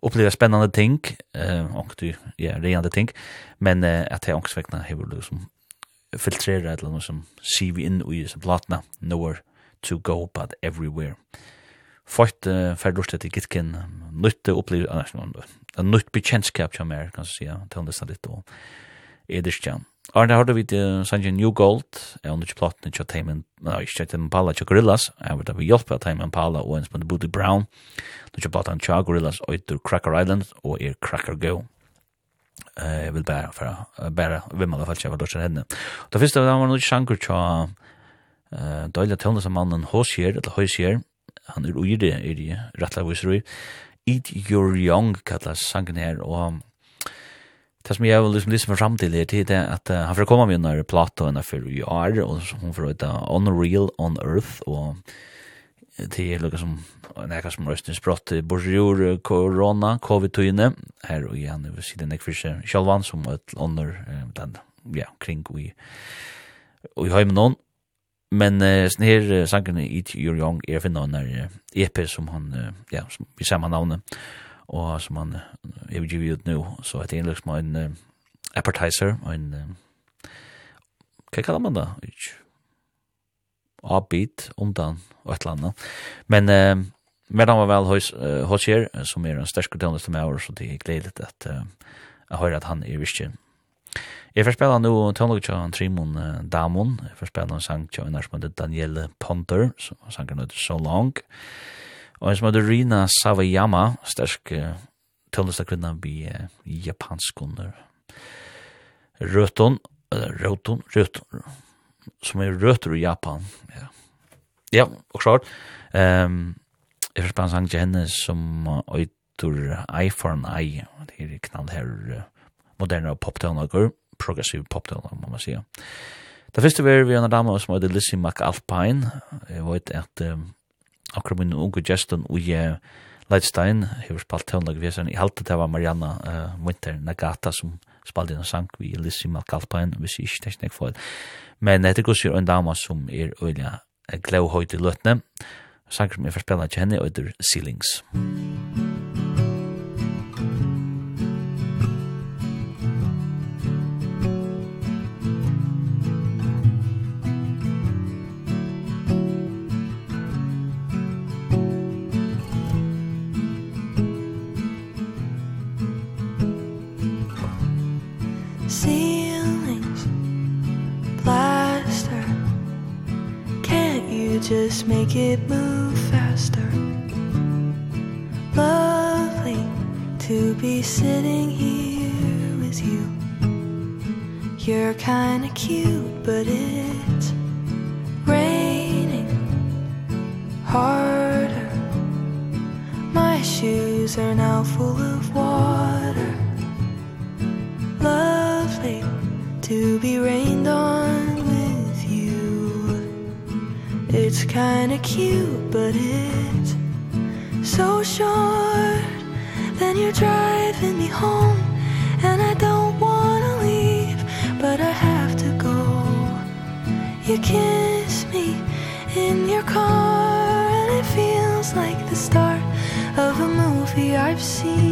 oppleva spennende ting, eh, og du, ja, reende ting, men eh, at jeg ångsvekkene hever liksom filtrera et eller annet som sier vi inn i disse platene, nowhere to go but everywhere. Fart uh, ferdig til Gitkin, nytte opplevelse, nei, en nytt bekjentskap som er, kan jeg si, til nesten litt og Ederskjan. Arne, har du vidt sannsyn New Gold, jeg har ikke platt ikke Tame Impala, ikke Tame Impala, ikke Gorillas, jeg har vært hjelp av Tame Impala og en spennende Booty Brown, du ikke platt han Tja Gorillas og etter Cracker Island og er Cracker Go. Jeg vil bare, for bare, hvem alle fall ikke var dårlig henne. Det første var han sjanker til tja døyla tøvndes av mannen Hosier, eller Hosier, han er uire, er i rettelig viser Eat Your Young kallar sangen her, og det som jeg vil liksom lyse meg fram til her, det er at uh, han får komme med under plato henne for i år, og hun får ut Unreal on Earth, og det er noe som nekka som røsten spratt borgjord korona, covid-tøyene, her og igjen, vi sier det nek for seg sjalvan som et under, ja, kring og i, og i høymen noen, Men uh, sånn her uh, sangen i Your Young er finna han der EP som han, uh, ja, som vi ser med navnet, og som han uh, er givet ut nå, så heter det liksom en uh, appetizer, en, uh, hva kallar man det? Avbit, undan, og et eller annet. Men, uh, men han var vel hos, uh, hos her, som er en stersk utdannet med år, så det er gledet at, uh, jeg hører at han er virkelig Jeg får spela nå tøndelig til han Trimon Damon. Jeg får spela en sang til en som heter Danielle Ponter, som sangen heter So Long. Og en som heter Rina Savayama, sterk tonlista kvinna by japansk under Røton, Røton, Røton, som er røtter i Japan. Ja, ja og klart. Um, jeg får spille en sang til henne som øytur iPhone i. Det er knall her moderne pop-tonlager progressiv popdelen, må man säga. Det første var vi en dame som heter Lizzie McAlpine. Jeg vet at um, akkurat min unge gesten i Leidstein, jeg har spalt tøvnlag vi, jeg halte det var Marianna uh, Winter Nagata som spalte en sang vi Lizzie McAlpine, hvis jeg ikke tenkte jeg for det. Men det er en dama som er øyla glau høyt i løtne, sang som jeg får spela til henne, og det er Ceilings. Musikk ceilings plaster. Can't you just make it move faster? Lovely to be sitting here with you. You're kind of cute but it's raining harder. My shoes are now full of water. to be rained on with you. It's kind of cute but it's so short Then you're driving me home and I don't wanna leave but I have to go. You kiss me in your car and it feels like the start of a movie I've seen.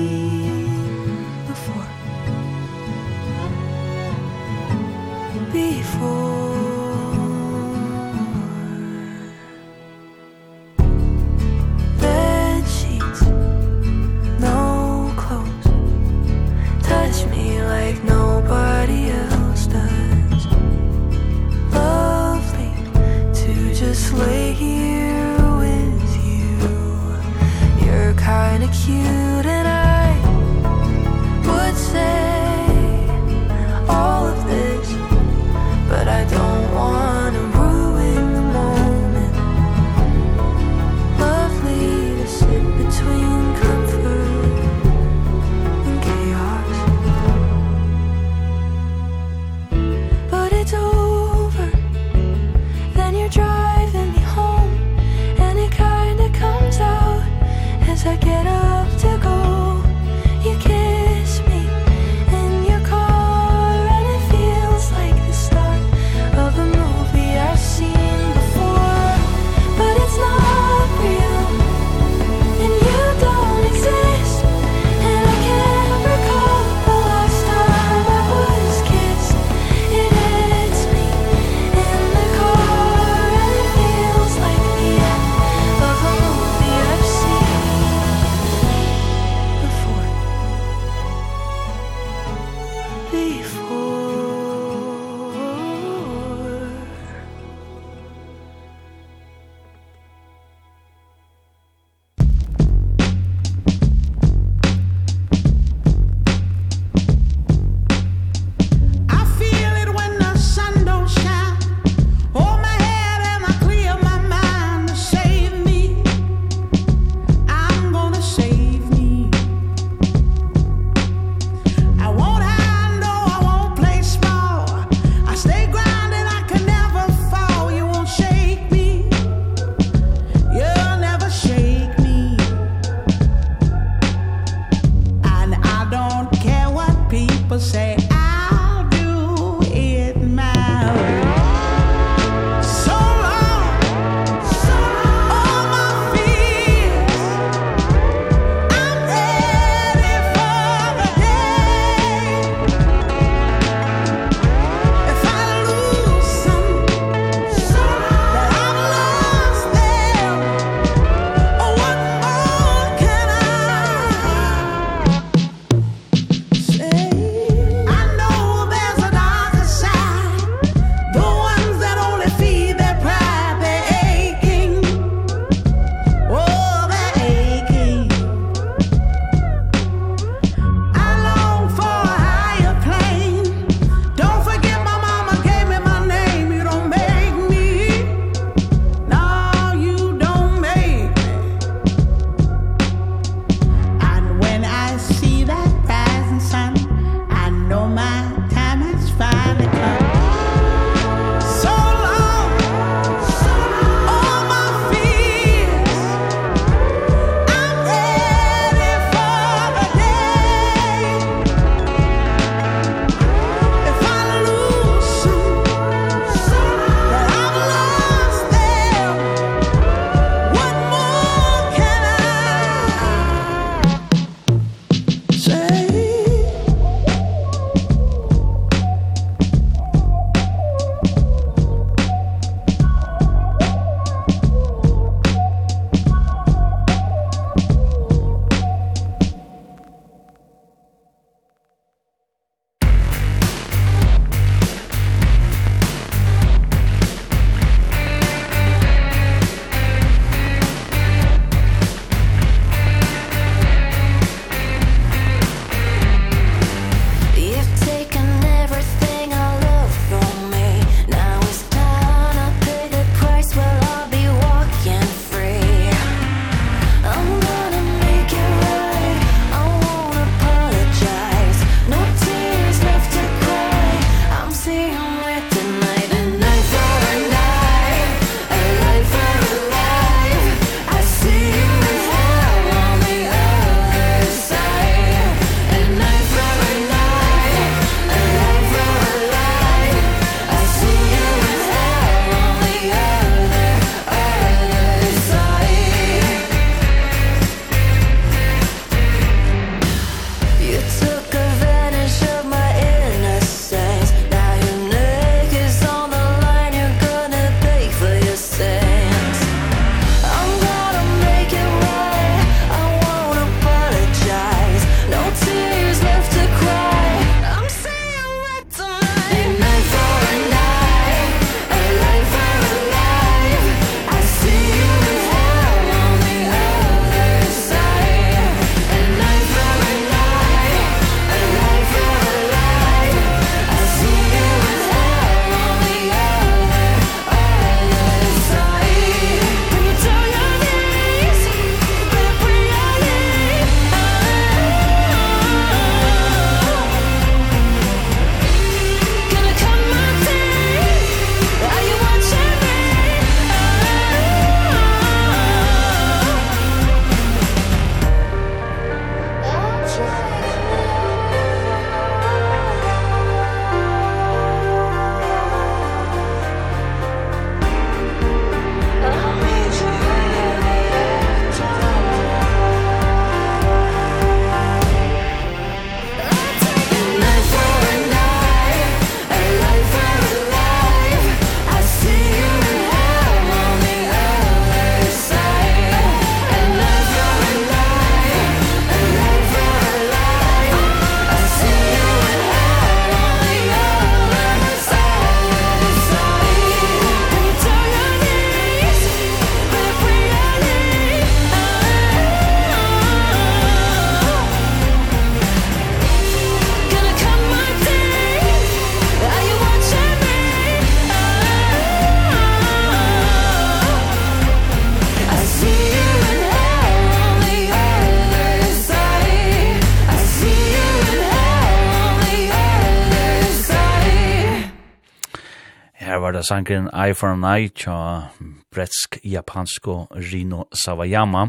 var det sangren Eye for an Eye tja bretsk-japansko Rino Sawayama.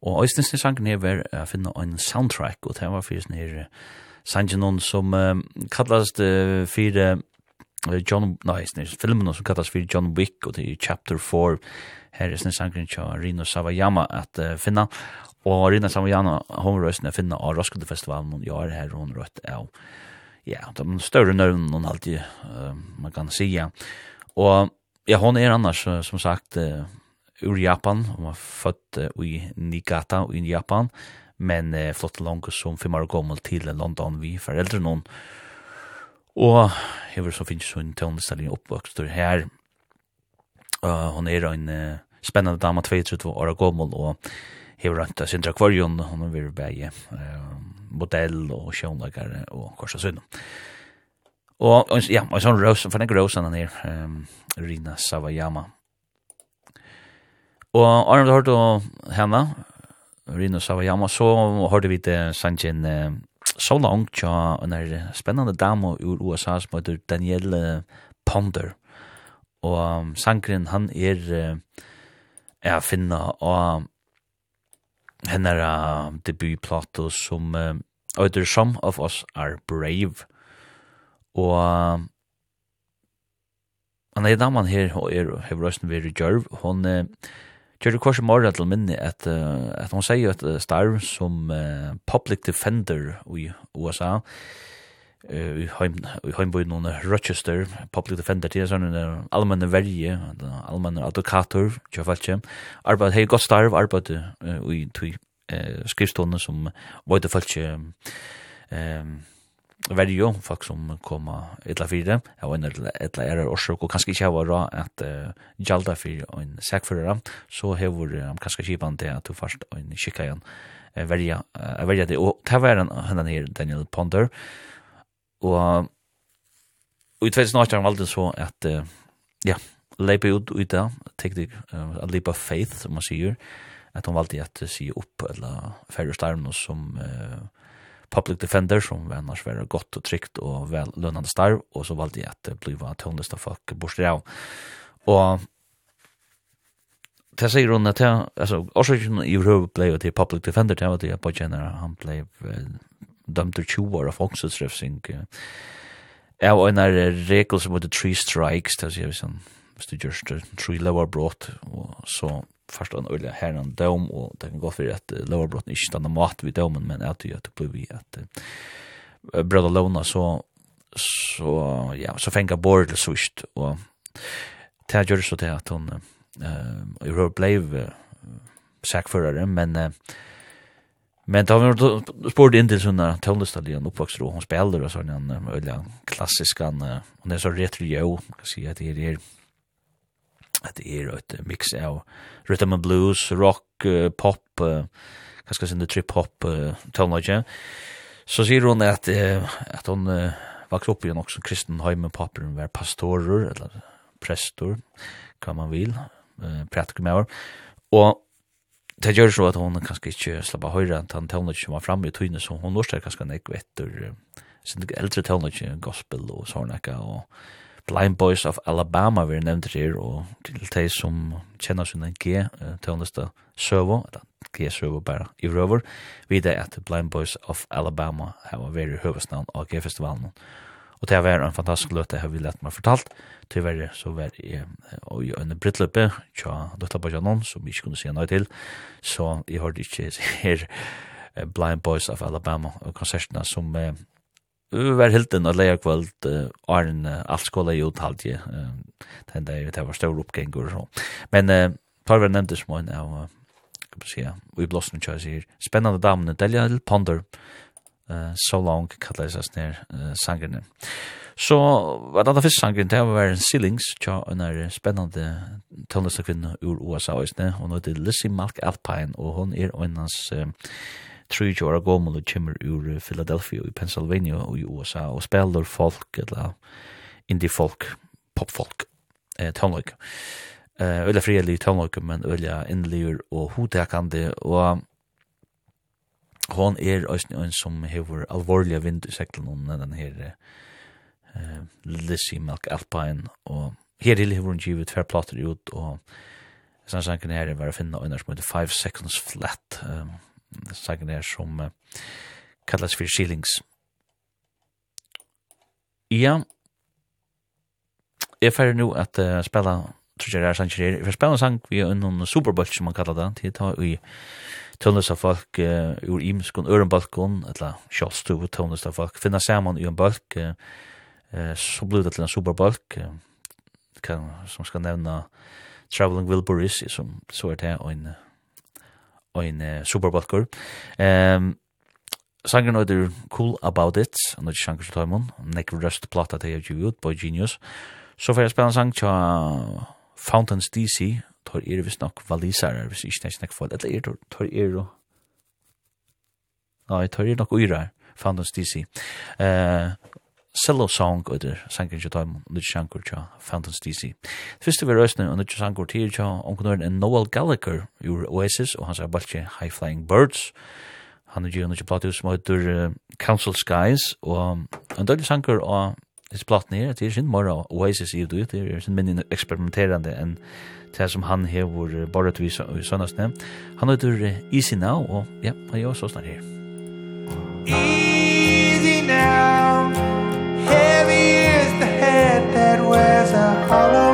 Og Øystens nye sangren her var a finna en soundtrack, og det var fyrir nye sangren som uh, kallast uh, fyrir John, nei, no, filmen som kallast fyrir John Wick, og det er chapter 4, her er nye sangren tja Rino Sawayama at uh, finna. Og Rino Sawayama, hon røysten a finna av Roskildefestivalen, og jeg er her hon røyt av ja, de større növnen hon alltid uh, man kan säga. Og ja, hon er annars, som sagt, uh, ur Japan. Hon var født uh, i Niigata i Japan, men uh, flott langt som fem år gammel til London vi foreldre noen. Og hever så finnes hun tøvnestallig oppvokst her. Uh, hon er en uh, spennende dama, 22 år gammel, og hever rønt av Sindra Kvarjon, hon er ved bæge uh, modell og sjånlagare og korsa sønne. Uh, Og, og ja, og sånn røs, for den er han er, um, Rina Savayama. Og Arne, du hørte henne, Rina Savayama, så hørte vi til sannsyn uh, så langt ja, en er spennende dame ur USA som heter Danielle Ponder. Og um, sangren han er uh, er finna av hennar uh, debutplato som uh, Either Some of Us Are Brave. Og Men ei damen her og er hevur røstin verið gjørv, hon gjør det kors morra til minne at, at hun sier at starv som uh, public defender i USA uh, i heimbøyen noen Rochester, public defender til sånn en allmenne verje, allmenne advokator, tjafaltje, arbeid, hei godt starv, arbeid uh, i uh, skrivstående som var det falskje um, verjo, folk som koma etla fire, ja, og en etla er årsøk, og kanskje ikke var ra at uh, gjalda fyrir og en sekfører, så hevur um, kanskje kipan til at du først og en kikka igjen uh, verja, uh, verja det, og ta var henne her, Daniel Ponder, og, og i 2018 valde så at, uh, ja, leipa ut ut da, the uh, a leap of faith, som man sier, at hon valde at uh, si opp, eller færre som, uh, public defender som var annars var gott och tryggt och väl lönande starv och så valde jag att bli var av folk borstrav. Och Det säger hon att jag, alltså, orsaken i Europa blev till public defender, det var det jag på känner, han blev dömd till 20 år av fångsutströfsing. Jag var en av regler som heter three strikes, det säger vi sånn, hvis du gjør tre lower brot, og så första en ulla här en dom och det kan gå för att lowerbrott inte stanna mat vid domen men att det blir vi att bröder låna så så ja så fänga bort det sust och det gör så det att hon eh uh, blev sackförare men uh, Men då har sport in till såna tonlistadion uppväxt då hon spelar och sån en öliga klassiska hon är så retro jo kan säga det är at det er et mix av rhythm and blues, rock, uh, pop, uh, jeg si, trip-hop uh, tonelage. Så sier hun at, uh, at hun uh, vokste opp i en også kristen heimen paperen var pastorer, eller prestor, hva man vil, uh, pratiker med henne. Og det gjør så at hun kanskje ikke slapp av høyre enn han tøvnet som var framme i tøyne, så hon lortet kanskje nek etter sin eldre tøvnet gospel og sånn, og Blind Boys of Alabama vi nevnt her, og til de som kjenner sin G-tøvneste søvo, eller G-søvo bare i røver, vet jeg at Blind Boys of Alabama har vært i høvesnavn av G-festivalen. Og det har vært en fantastisk løte, jeg har lett meg fortalt. Tyverre så var jeg i en brittløpe, tja døtta på janon, som vi ikke kunne si noe til, så jeg hørte ikke her Blind Boys of Alabama, og konsertene som var hilden at leia kvöld Arn Altskåla i uthaltje den der det var stor oppgengur men tar vi nevnte små en av kan man säga. vi blåsen kjøy sier spennende damene Delia L. Ponder. So Long kallar seg ned sangerne. Så var det første sangeren? Det var en Sealings tja en er spennende tøndestakvinne ur USA og nå er det Lizzie Malk Alpine og hon er en hans tror år gammel og kommer ur Philadelphia i Pennsylvania og i USA og spiller folk eller indie folk, pop folk, eh, tonløyke. Eh, øyla frielig tonløyke, men øyla innligur og hodekande og hon er òsne en som hever alvorlige vind i seklen om den her eh, Lizzie Malk Alpine og her ille hever hun givet tverplater ut og sannsynken her er å finna øyna som heter Five Seconds Flat, um, sangen her som uh, kallas for Shillings. Ja, jeg færre nu at uh, spela tror jeg det er sangen her. Jeg spela en sang vi er unnan Superbolt som man kallar det, til ta i tønnes av folk uh, ur imskon, ørenbalkon, eller kjallstu tønnes av folk, finna saman i en balk, uh, uh, så blir det til en Superbolt, uh, kan, som skal nevna Traveling Wilburys, som så er det en ein superbalkur. Ehm um, Sangen er cool about it, og det er sjanger til Tøymon, Nick Rust plata til jeg ut, Boy Genius. Så får jeg spela en sang til Fountains DC, tar er visst nok valisar, hvis ikke det er for, eller er tar er og... Nei, tar er nok uirar, Fountains DC. Eh, Cello Song og der sangen til dem og det sjanker til Fountains DC. Det Første vi røstene og det sjanker til til onknøren er Noel Gallagher ur Oasis og han sier bare High Flying Birds. Han er jo ikke platt ut som heter Council Skies og en døylig sanger og hans platt nere, det er sin mora Oasis i det, det er sin minne eksperimenterende enn det som han hever bare til i sønnasne. Han heter Easy Now og ja, han gjør så snart her. Easy eyes a hollow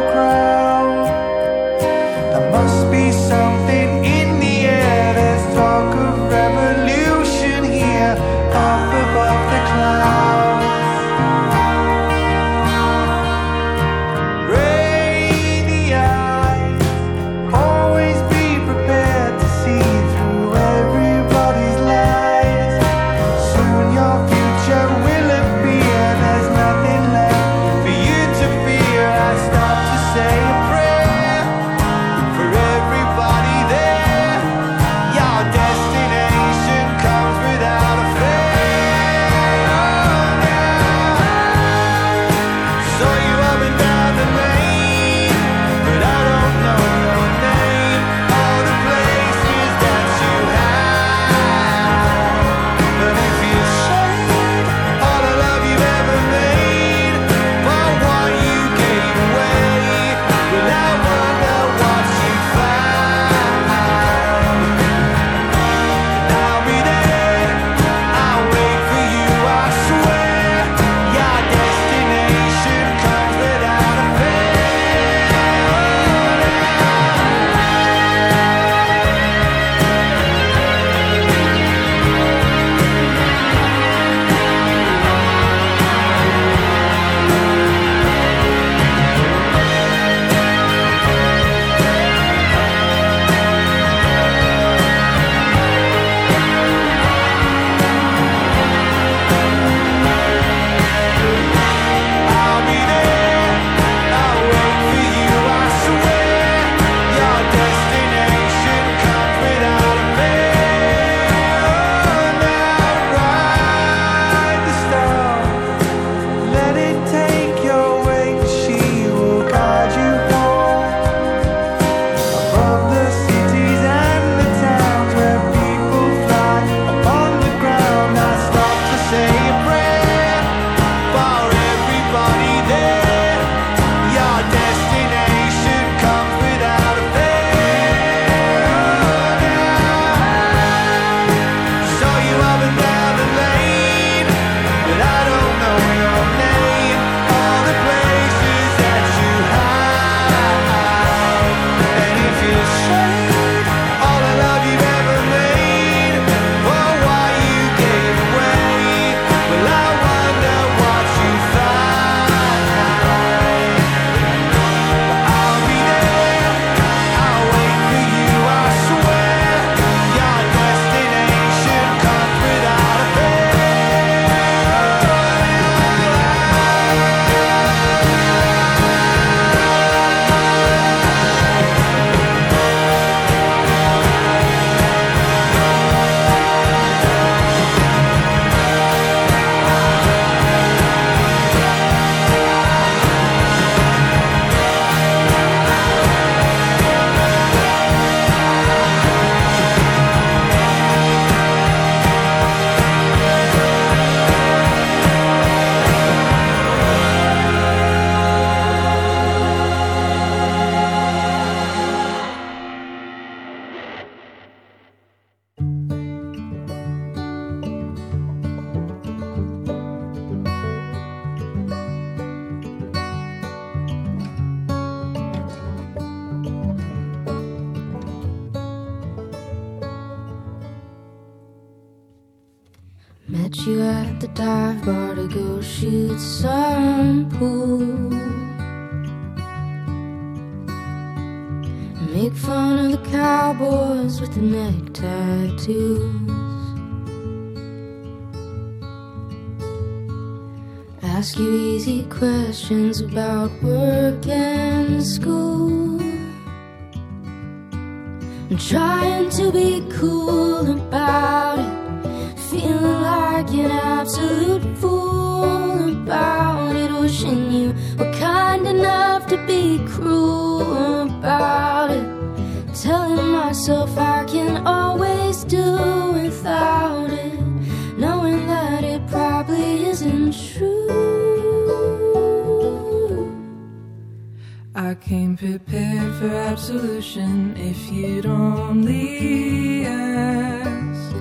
ocean if you'd only ask.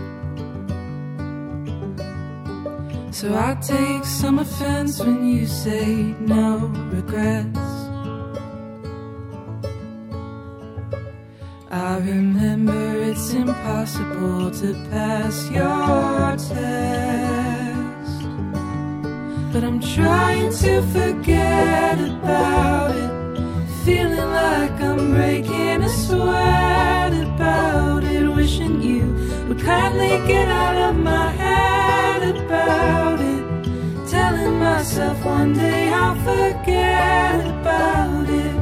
So I take some offense when you say no regrets. I remember it's impossible to pass your test. But I'm trying to forget about it. Feeling like I'm breaking a sweat about it Wishing you would kindly get out of my head about it. Telling myself one day I'll forget about it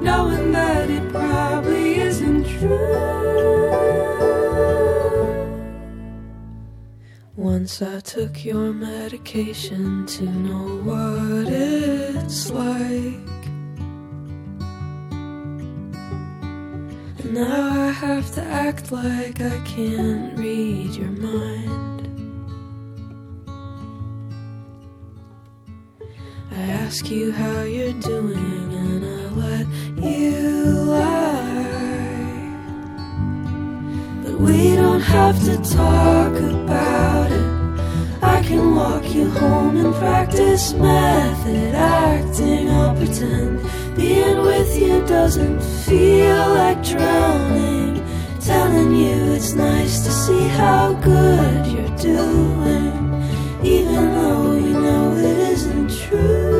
Knowing that it probably isn't true. Once I took your medication to know what it's like. Now I have to act like I can't read your mind. I ask you how you're doing and I let you lie. But we don't have to talk about it. I can walk you home and practice method acting. I'll pretend Being with you doesn't feel like drowning. Telling you it's nice to see how good you're doing. Even though you know it isn't true.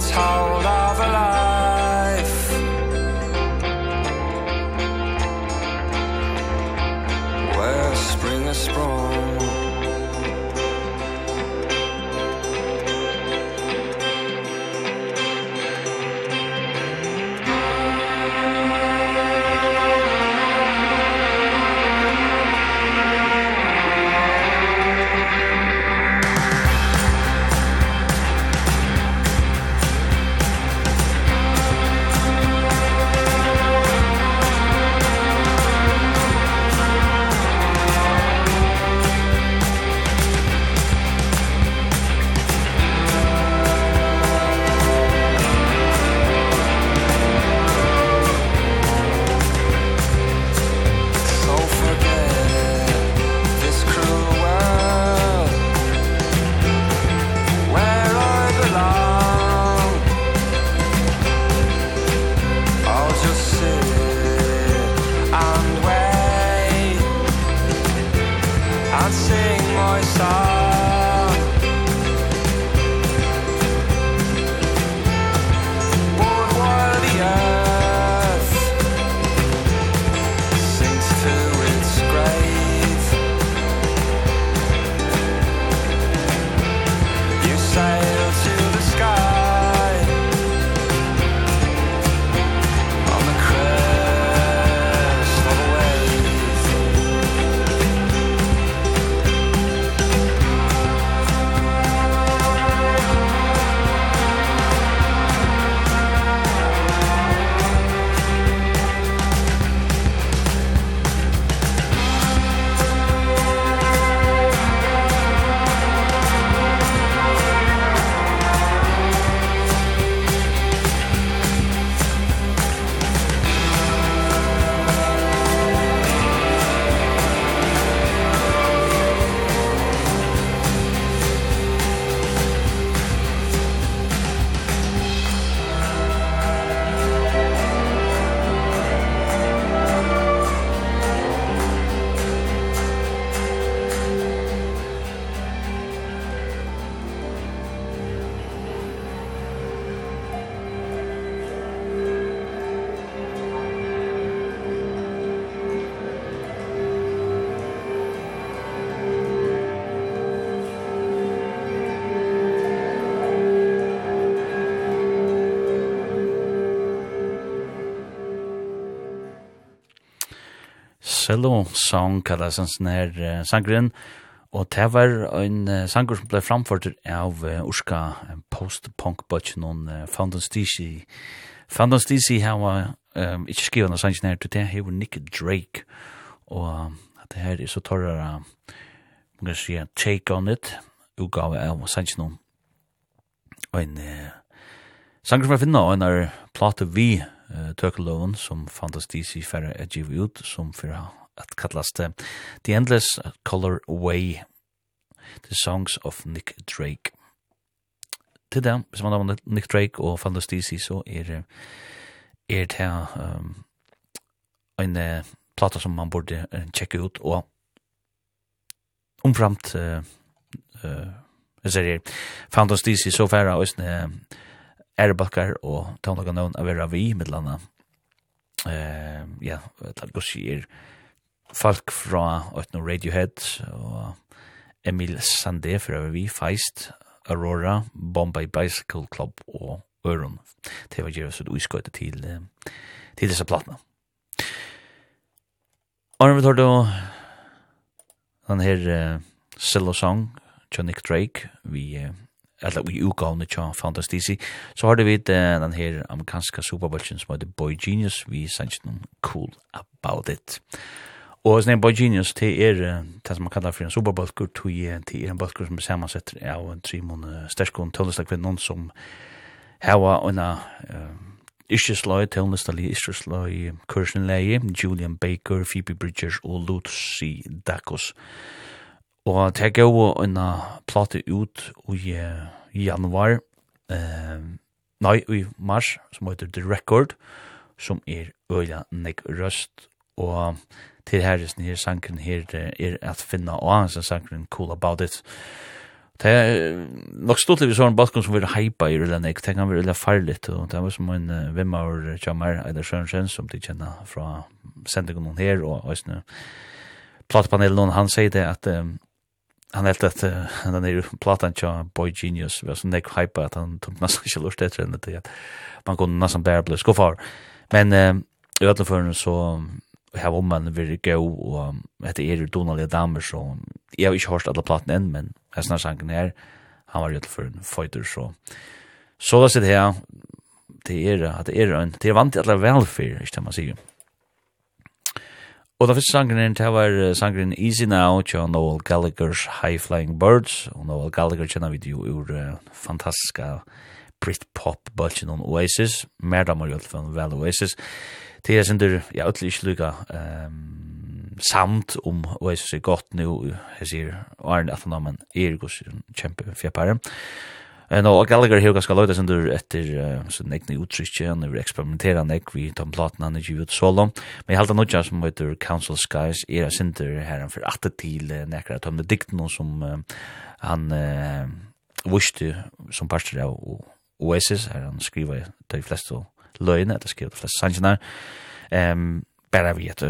it's how I Yellow Song, kallas en sånn her uh, sangren, og det var en uh, sanger som ble framført av uh, Urska uh, post-punk-bøtjen, uh, Fountain Stacey. Fountain Stacey har um, ikke skrivet noen sanger her, til det her var Nick Drake, og uh, det her er så torrere, man kan si, take on it, utgave av sanger og en uh, sanger som jeg finner, og en er plate vi, uh, tøkkeloven som fantastisk i færre er givet ut, som for at kallast det. The Endless Color Way, The Songs of Nick Drake. Til det, hvis man har Nick Drake og Fantastisi, så er, er det um, en uh, plata som man burde uh, tjekke ut, og omframt uh, uh, serier Fantastisi så færa og sånne ærebakkar og tónlaga navn av vera vi, mittlandet. Uh, ja, et eller annet folk fra Øtno Radiohead og Emil Sandé fra vi feist Aurora, Bombay Bicycle Club og Øron. Det var gjerne så du uskøyte til, til disse platene. Arne vi tar da den her uh, solo song John Nick Drake vi uh, eller vi utgavne tja fantastisi, så har det vi uh, den her amerikanska superbølgen som heter Boy Genius vi sannsyn Cool About It. Cool About It. Og sånn en Genius, det er det som man kallar for en superbalkur, det er en balkur som er sammansett av en trimon sterskon tøllesta kvinnon som hava unna uh, Ishsløy, tøllestali Ishsløy, Kirsten Leie, Julian Baker, Phoebe Bridgers og Lucy Dacos. Og det er gau unna plate ut i uh, januar, uh, nei, i mars, som heter The Record, som er øyla nek røst, og til her, herresen her sangen her er at finna og hans sangen Cool About It. Det er nok stort vi så en balkon som vil hypa i rullan ek, tenk han vil rullan farligt, og det var som en vimmaur jammer, Eider Sørensen, som de kjenner fra sendingen her, og òsne platepanelen, han sier det at han helt at uh, den er platan tja boy genius vi har sånn nek hype at han tog ikke lurt etter enn det at man kunne nesten bare bli skuffar men uh, i ødelen så her om man vil gå, og etter er det donalige damer, så jeg har ikke hørt alle platen enn, men jeg snart sangen her, han var rett for en fighter, så så da sitter her, det er at det er en, det er vant til alle velfyr, ikke det man sier. Og da første sangen her, det var sangen Easy Now, til Noel Gallagher's High Flying Birds, og Noel Gallagher kjenner vi jo ur uh, fantastiska Britpop-bulgen om Oasis, mer damer i hvert fall vel Oasis, det er sindur, ja, öll ikke lukka um, samt om hva jeg synes er godt nu, jeg sier, Arne Athanamen er gos kjempe fjeppare. En og Gallagher hevur ganska sindur etter uh, sin nekni utrykki han er eksperimentera nek við tom platna og við ut solo. Men jeg halda nokja som heter Council Skies er ein sindur heran for at til nekra tom de som uh, han uh, vustu som parster av Oasis, her han skriva de fleste løgne, det skriver de fleste sangene. Um, bare vi at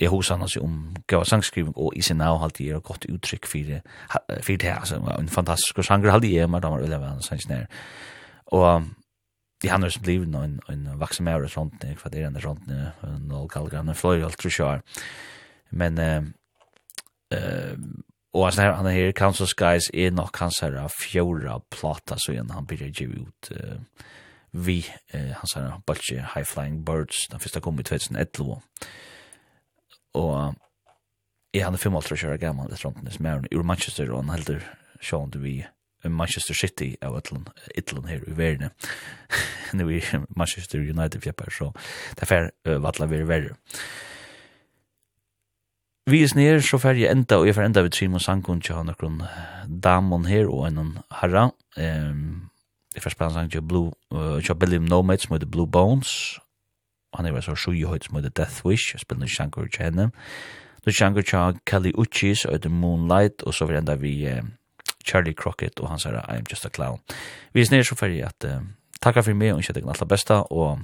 jeg hos han om gøy sangskriving, og i sin nav halte jeg godt uttrykk for, for det, altså en fantastisk sanger halte jeg, men da var Ulla Vann sangene. Og de han har blivit en, en vaksen med året rundt, jeg kvaderende rundt, noll en fløy, alt tror jeg. Men, eh, uh, Og altså her, han er her, Council Skies er nok hans her fjorda plata, så igjen han blir givet ut uh, vi eh, han sa balsi High Flying Birds, den första kom i 2011. Og jeg hadde 55 år gammel etter ånden som mer ur Manchester, og han heldur sjående vi Manchester City av Ytland, Ytland her i verden. Nå i Manchester United fjepper, så det er fær uh, vatla vi er verre. Vi er snir, så fær jeg enda, og jeg fær enda vi trim og sangun til han akkurat damon her og en herra. Um, det første spennende sang til Blue, uh, kjøp Billy Nomads som heter Blue Bones, han er så sju høyt som heter Death Wish, jeg spiller ikke sjanger til henne. Du sjanker til Kelly Uchis og The Moonlight, og så vil enda vi uh, Charlie Crockett og han sier I am just a clown. Vi er snir så ferdig at uh, takk for meg og ikke den aller beste, og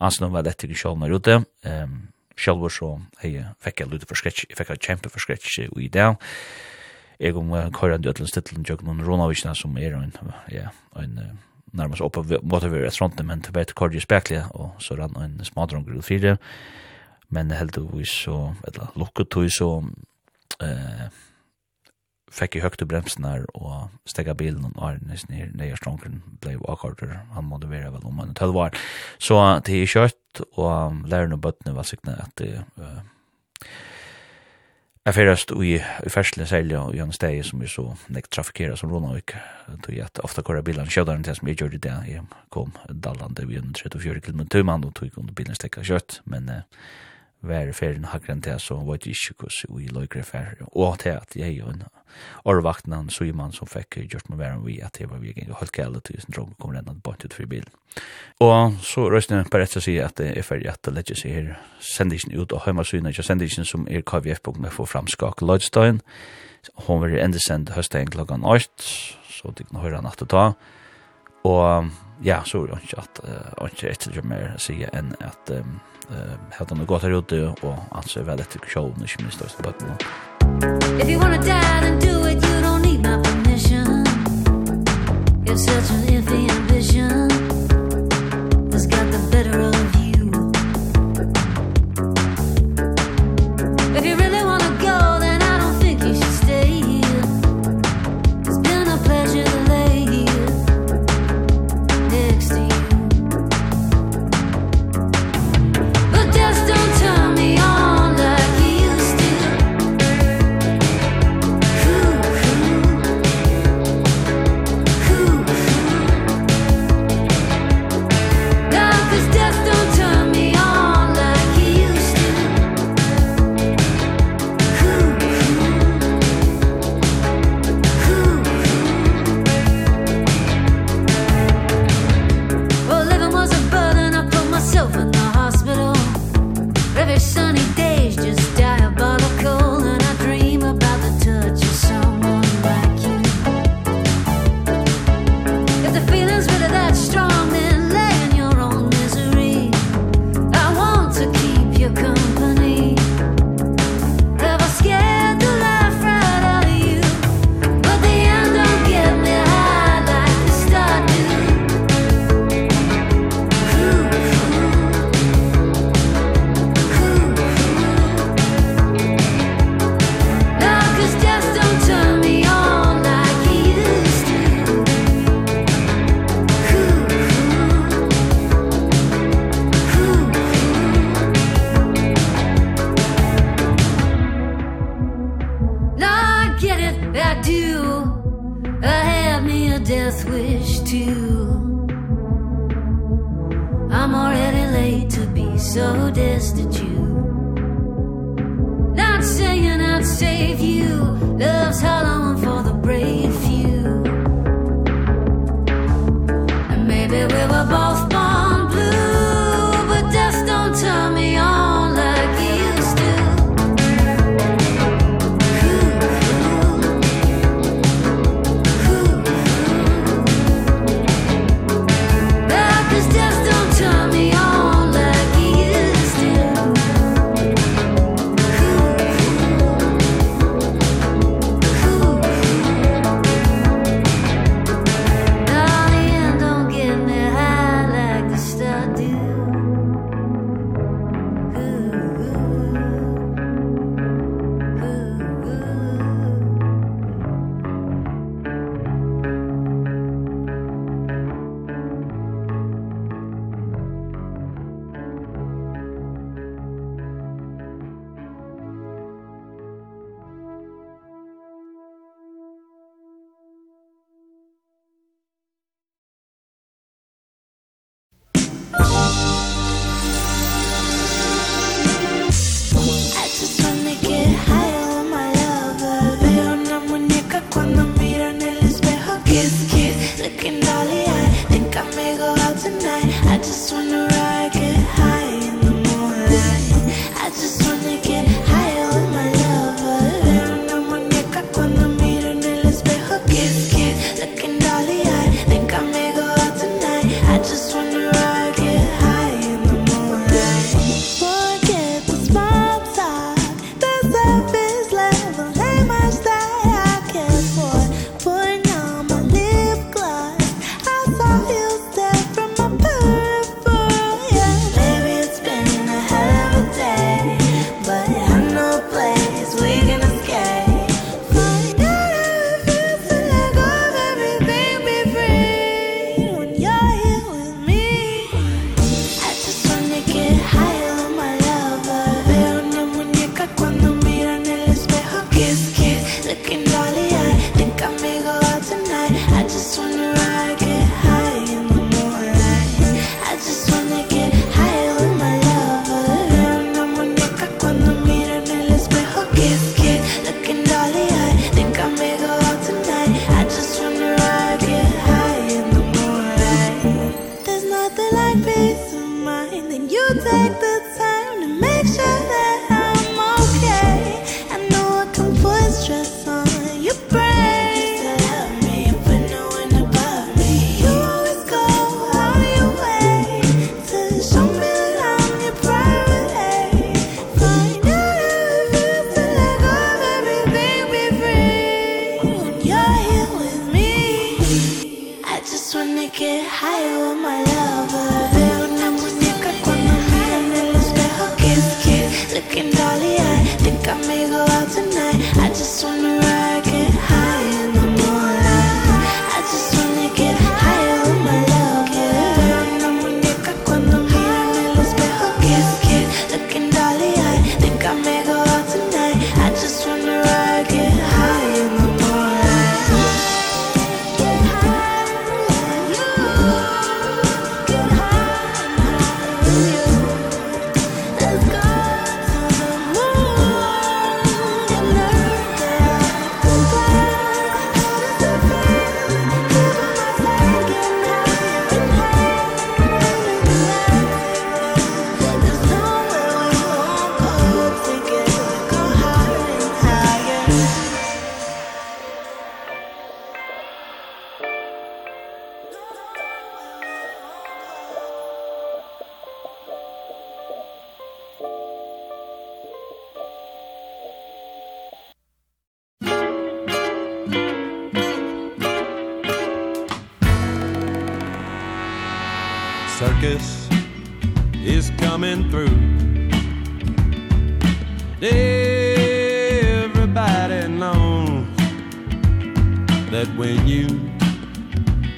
ansen om hva lett ikke sjålene er ute. Um, Sjølver så jeg fikk jeg lute for skretsk, jeg fikk jeg kjempe for skretsk i dag jeg om uh, Køyren ødelen stittelen jøkken Ronavikina som er en, ja, en uh, nærmast oppa måte vi restauranten, men til beit Kordi speklige, og så rann en smadronger ut fire, men heldigvis så, eller lukket tog så, eh, fikk jeg høyt bremsen her og stegget bilen og er nesten her nøye stronken ble akkurat han måtte være vel om han tøll var. Så det er kjøtt og lærerne og bøttene var sikkert at det uh, Jeg ferdast i, i fersle særlig og gjennom steg som er så nekt trafikera som Ronavik. Tog jeg at ofte kører bilen kjødaren til som jeg gjør i det. Jeg kom dallande vi under 34 km tuman og tog under bilen stekka kjøtt. Men eh, være ferien hakkeren til, så var det ikke hvordan vi løyker fer Og til at jeg og en årvakten han, Suiman, som fikk gjort med væren vi, at det var vi gikk holdt gale til sin drog, kom rennet bort ut for bilen. Og så røstene bare rett å si at det er ferdig at det legger seg her sendingen ut, og hjemmesynet ikke sendingen som er kvf.f fram skak Lodstein. Hon vil var endesend høsten klokkan 8, så det kan høre natt og ta. Og ja, så er det ikke at, uh, ikke etter mer å si enn at um, hatt han gått her ute og alt så er vel etter showen, ikke minst også på et If you wanna die, then do it, you don't need my permission. You're such an iffy ambition.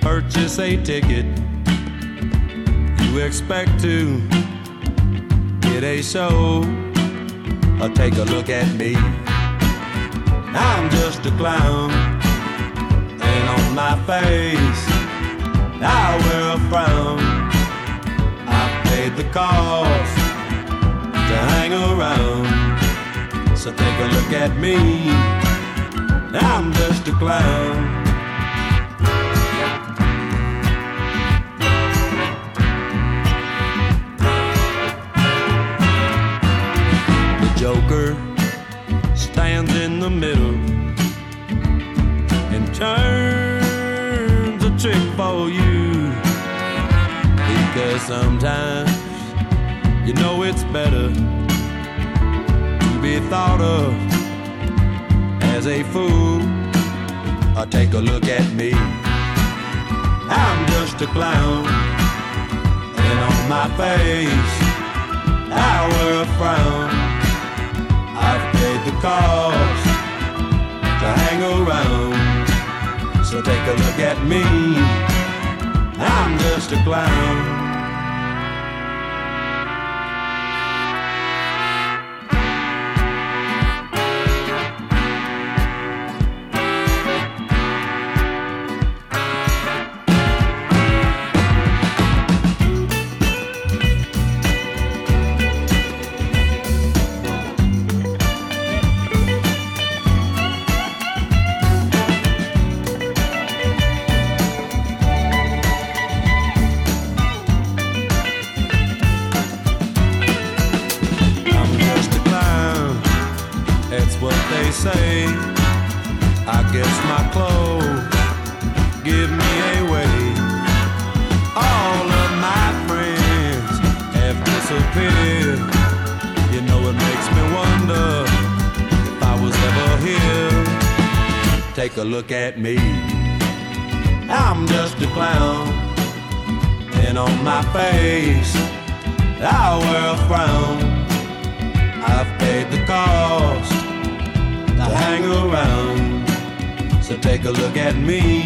purchase a ticket. You expect to get a show. Or take a look at me. I'm just a clown. And on my face I wear a frown. I paid the cost to hang around. So take a look at me. I'm just a clown. in the middle and turns a trick for you because sometimes. You know it's better to be thought of as a fool. Or take a look at me. I'm just a clown. And on my face I wear a frown. I've paid the cost to hang around. So take a look at me. I'm just a clown. look at me. I'm just a clown. And on my face I wear a frown. I've paid the cost To hang around. So take a look at me.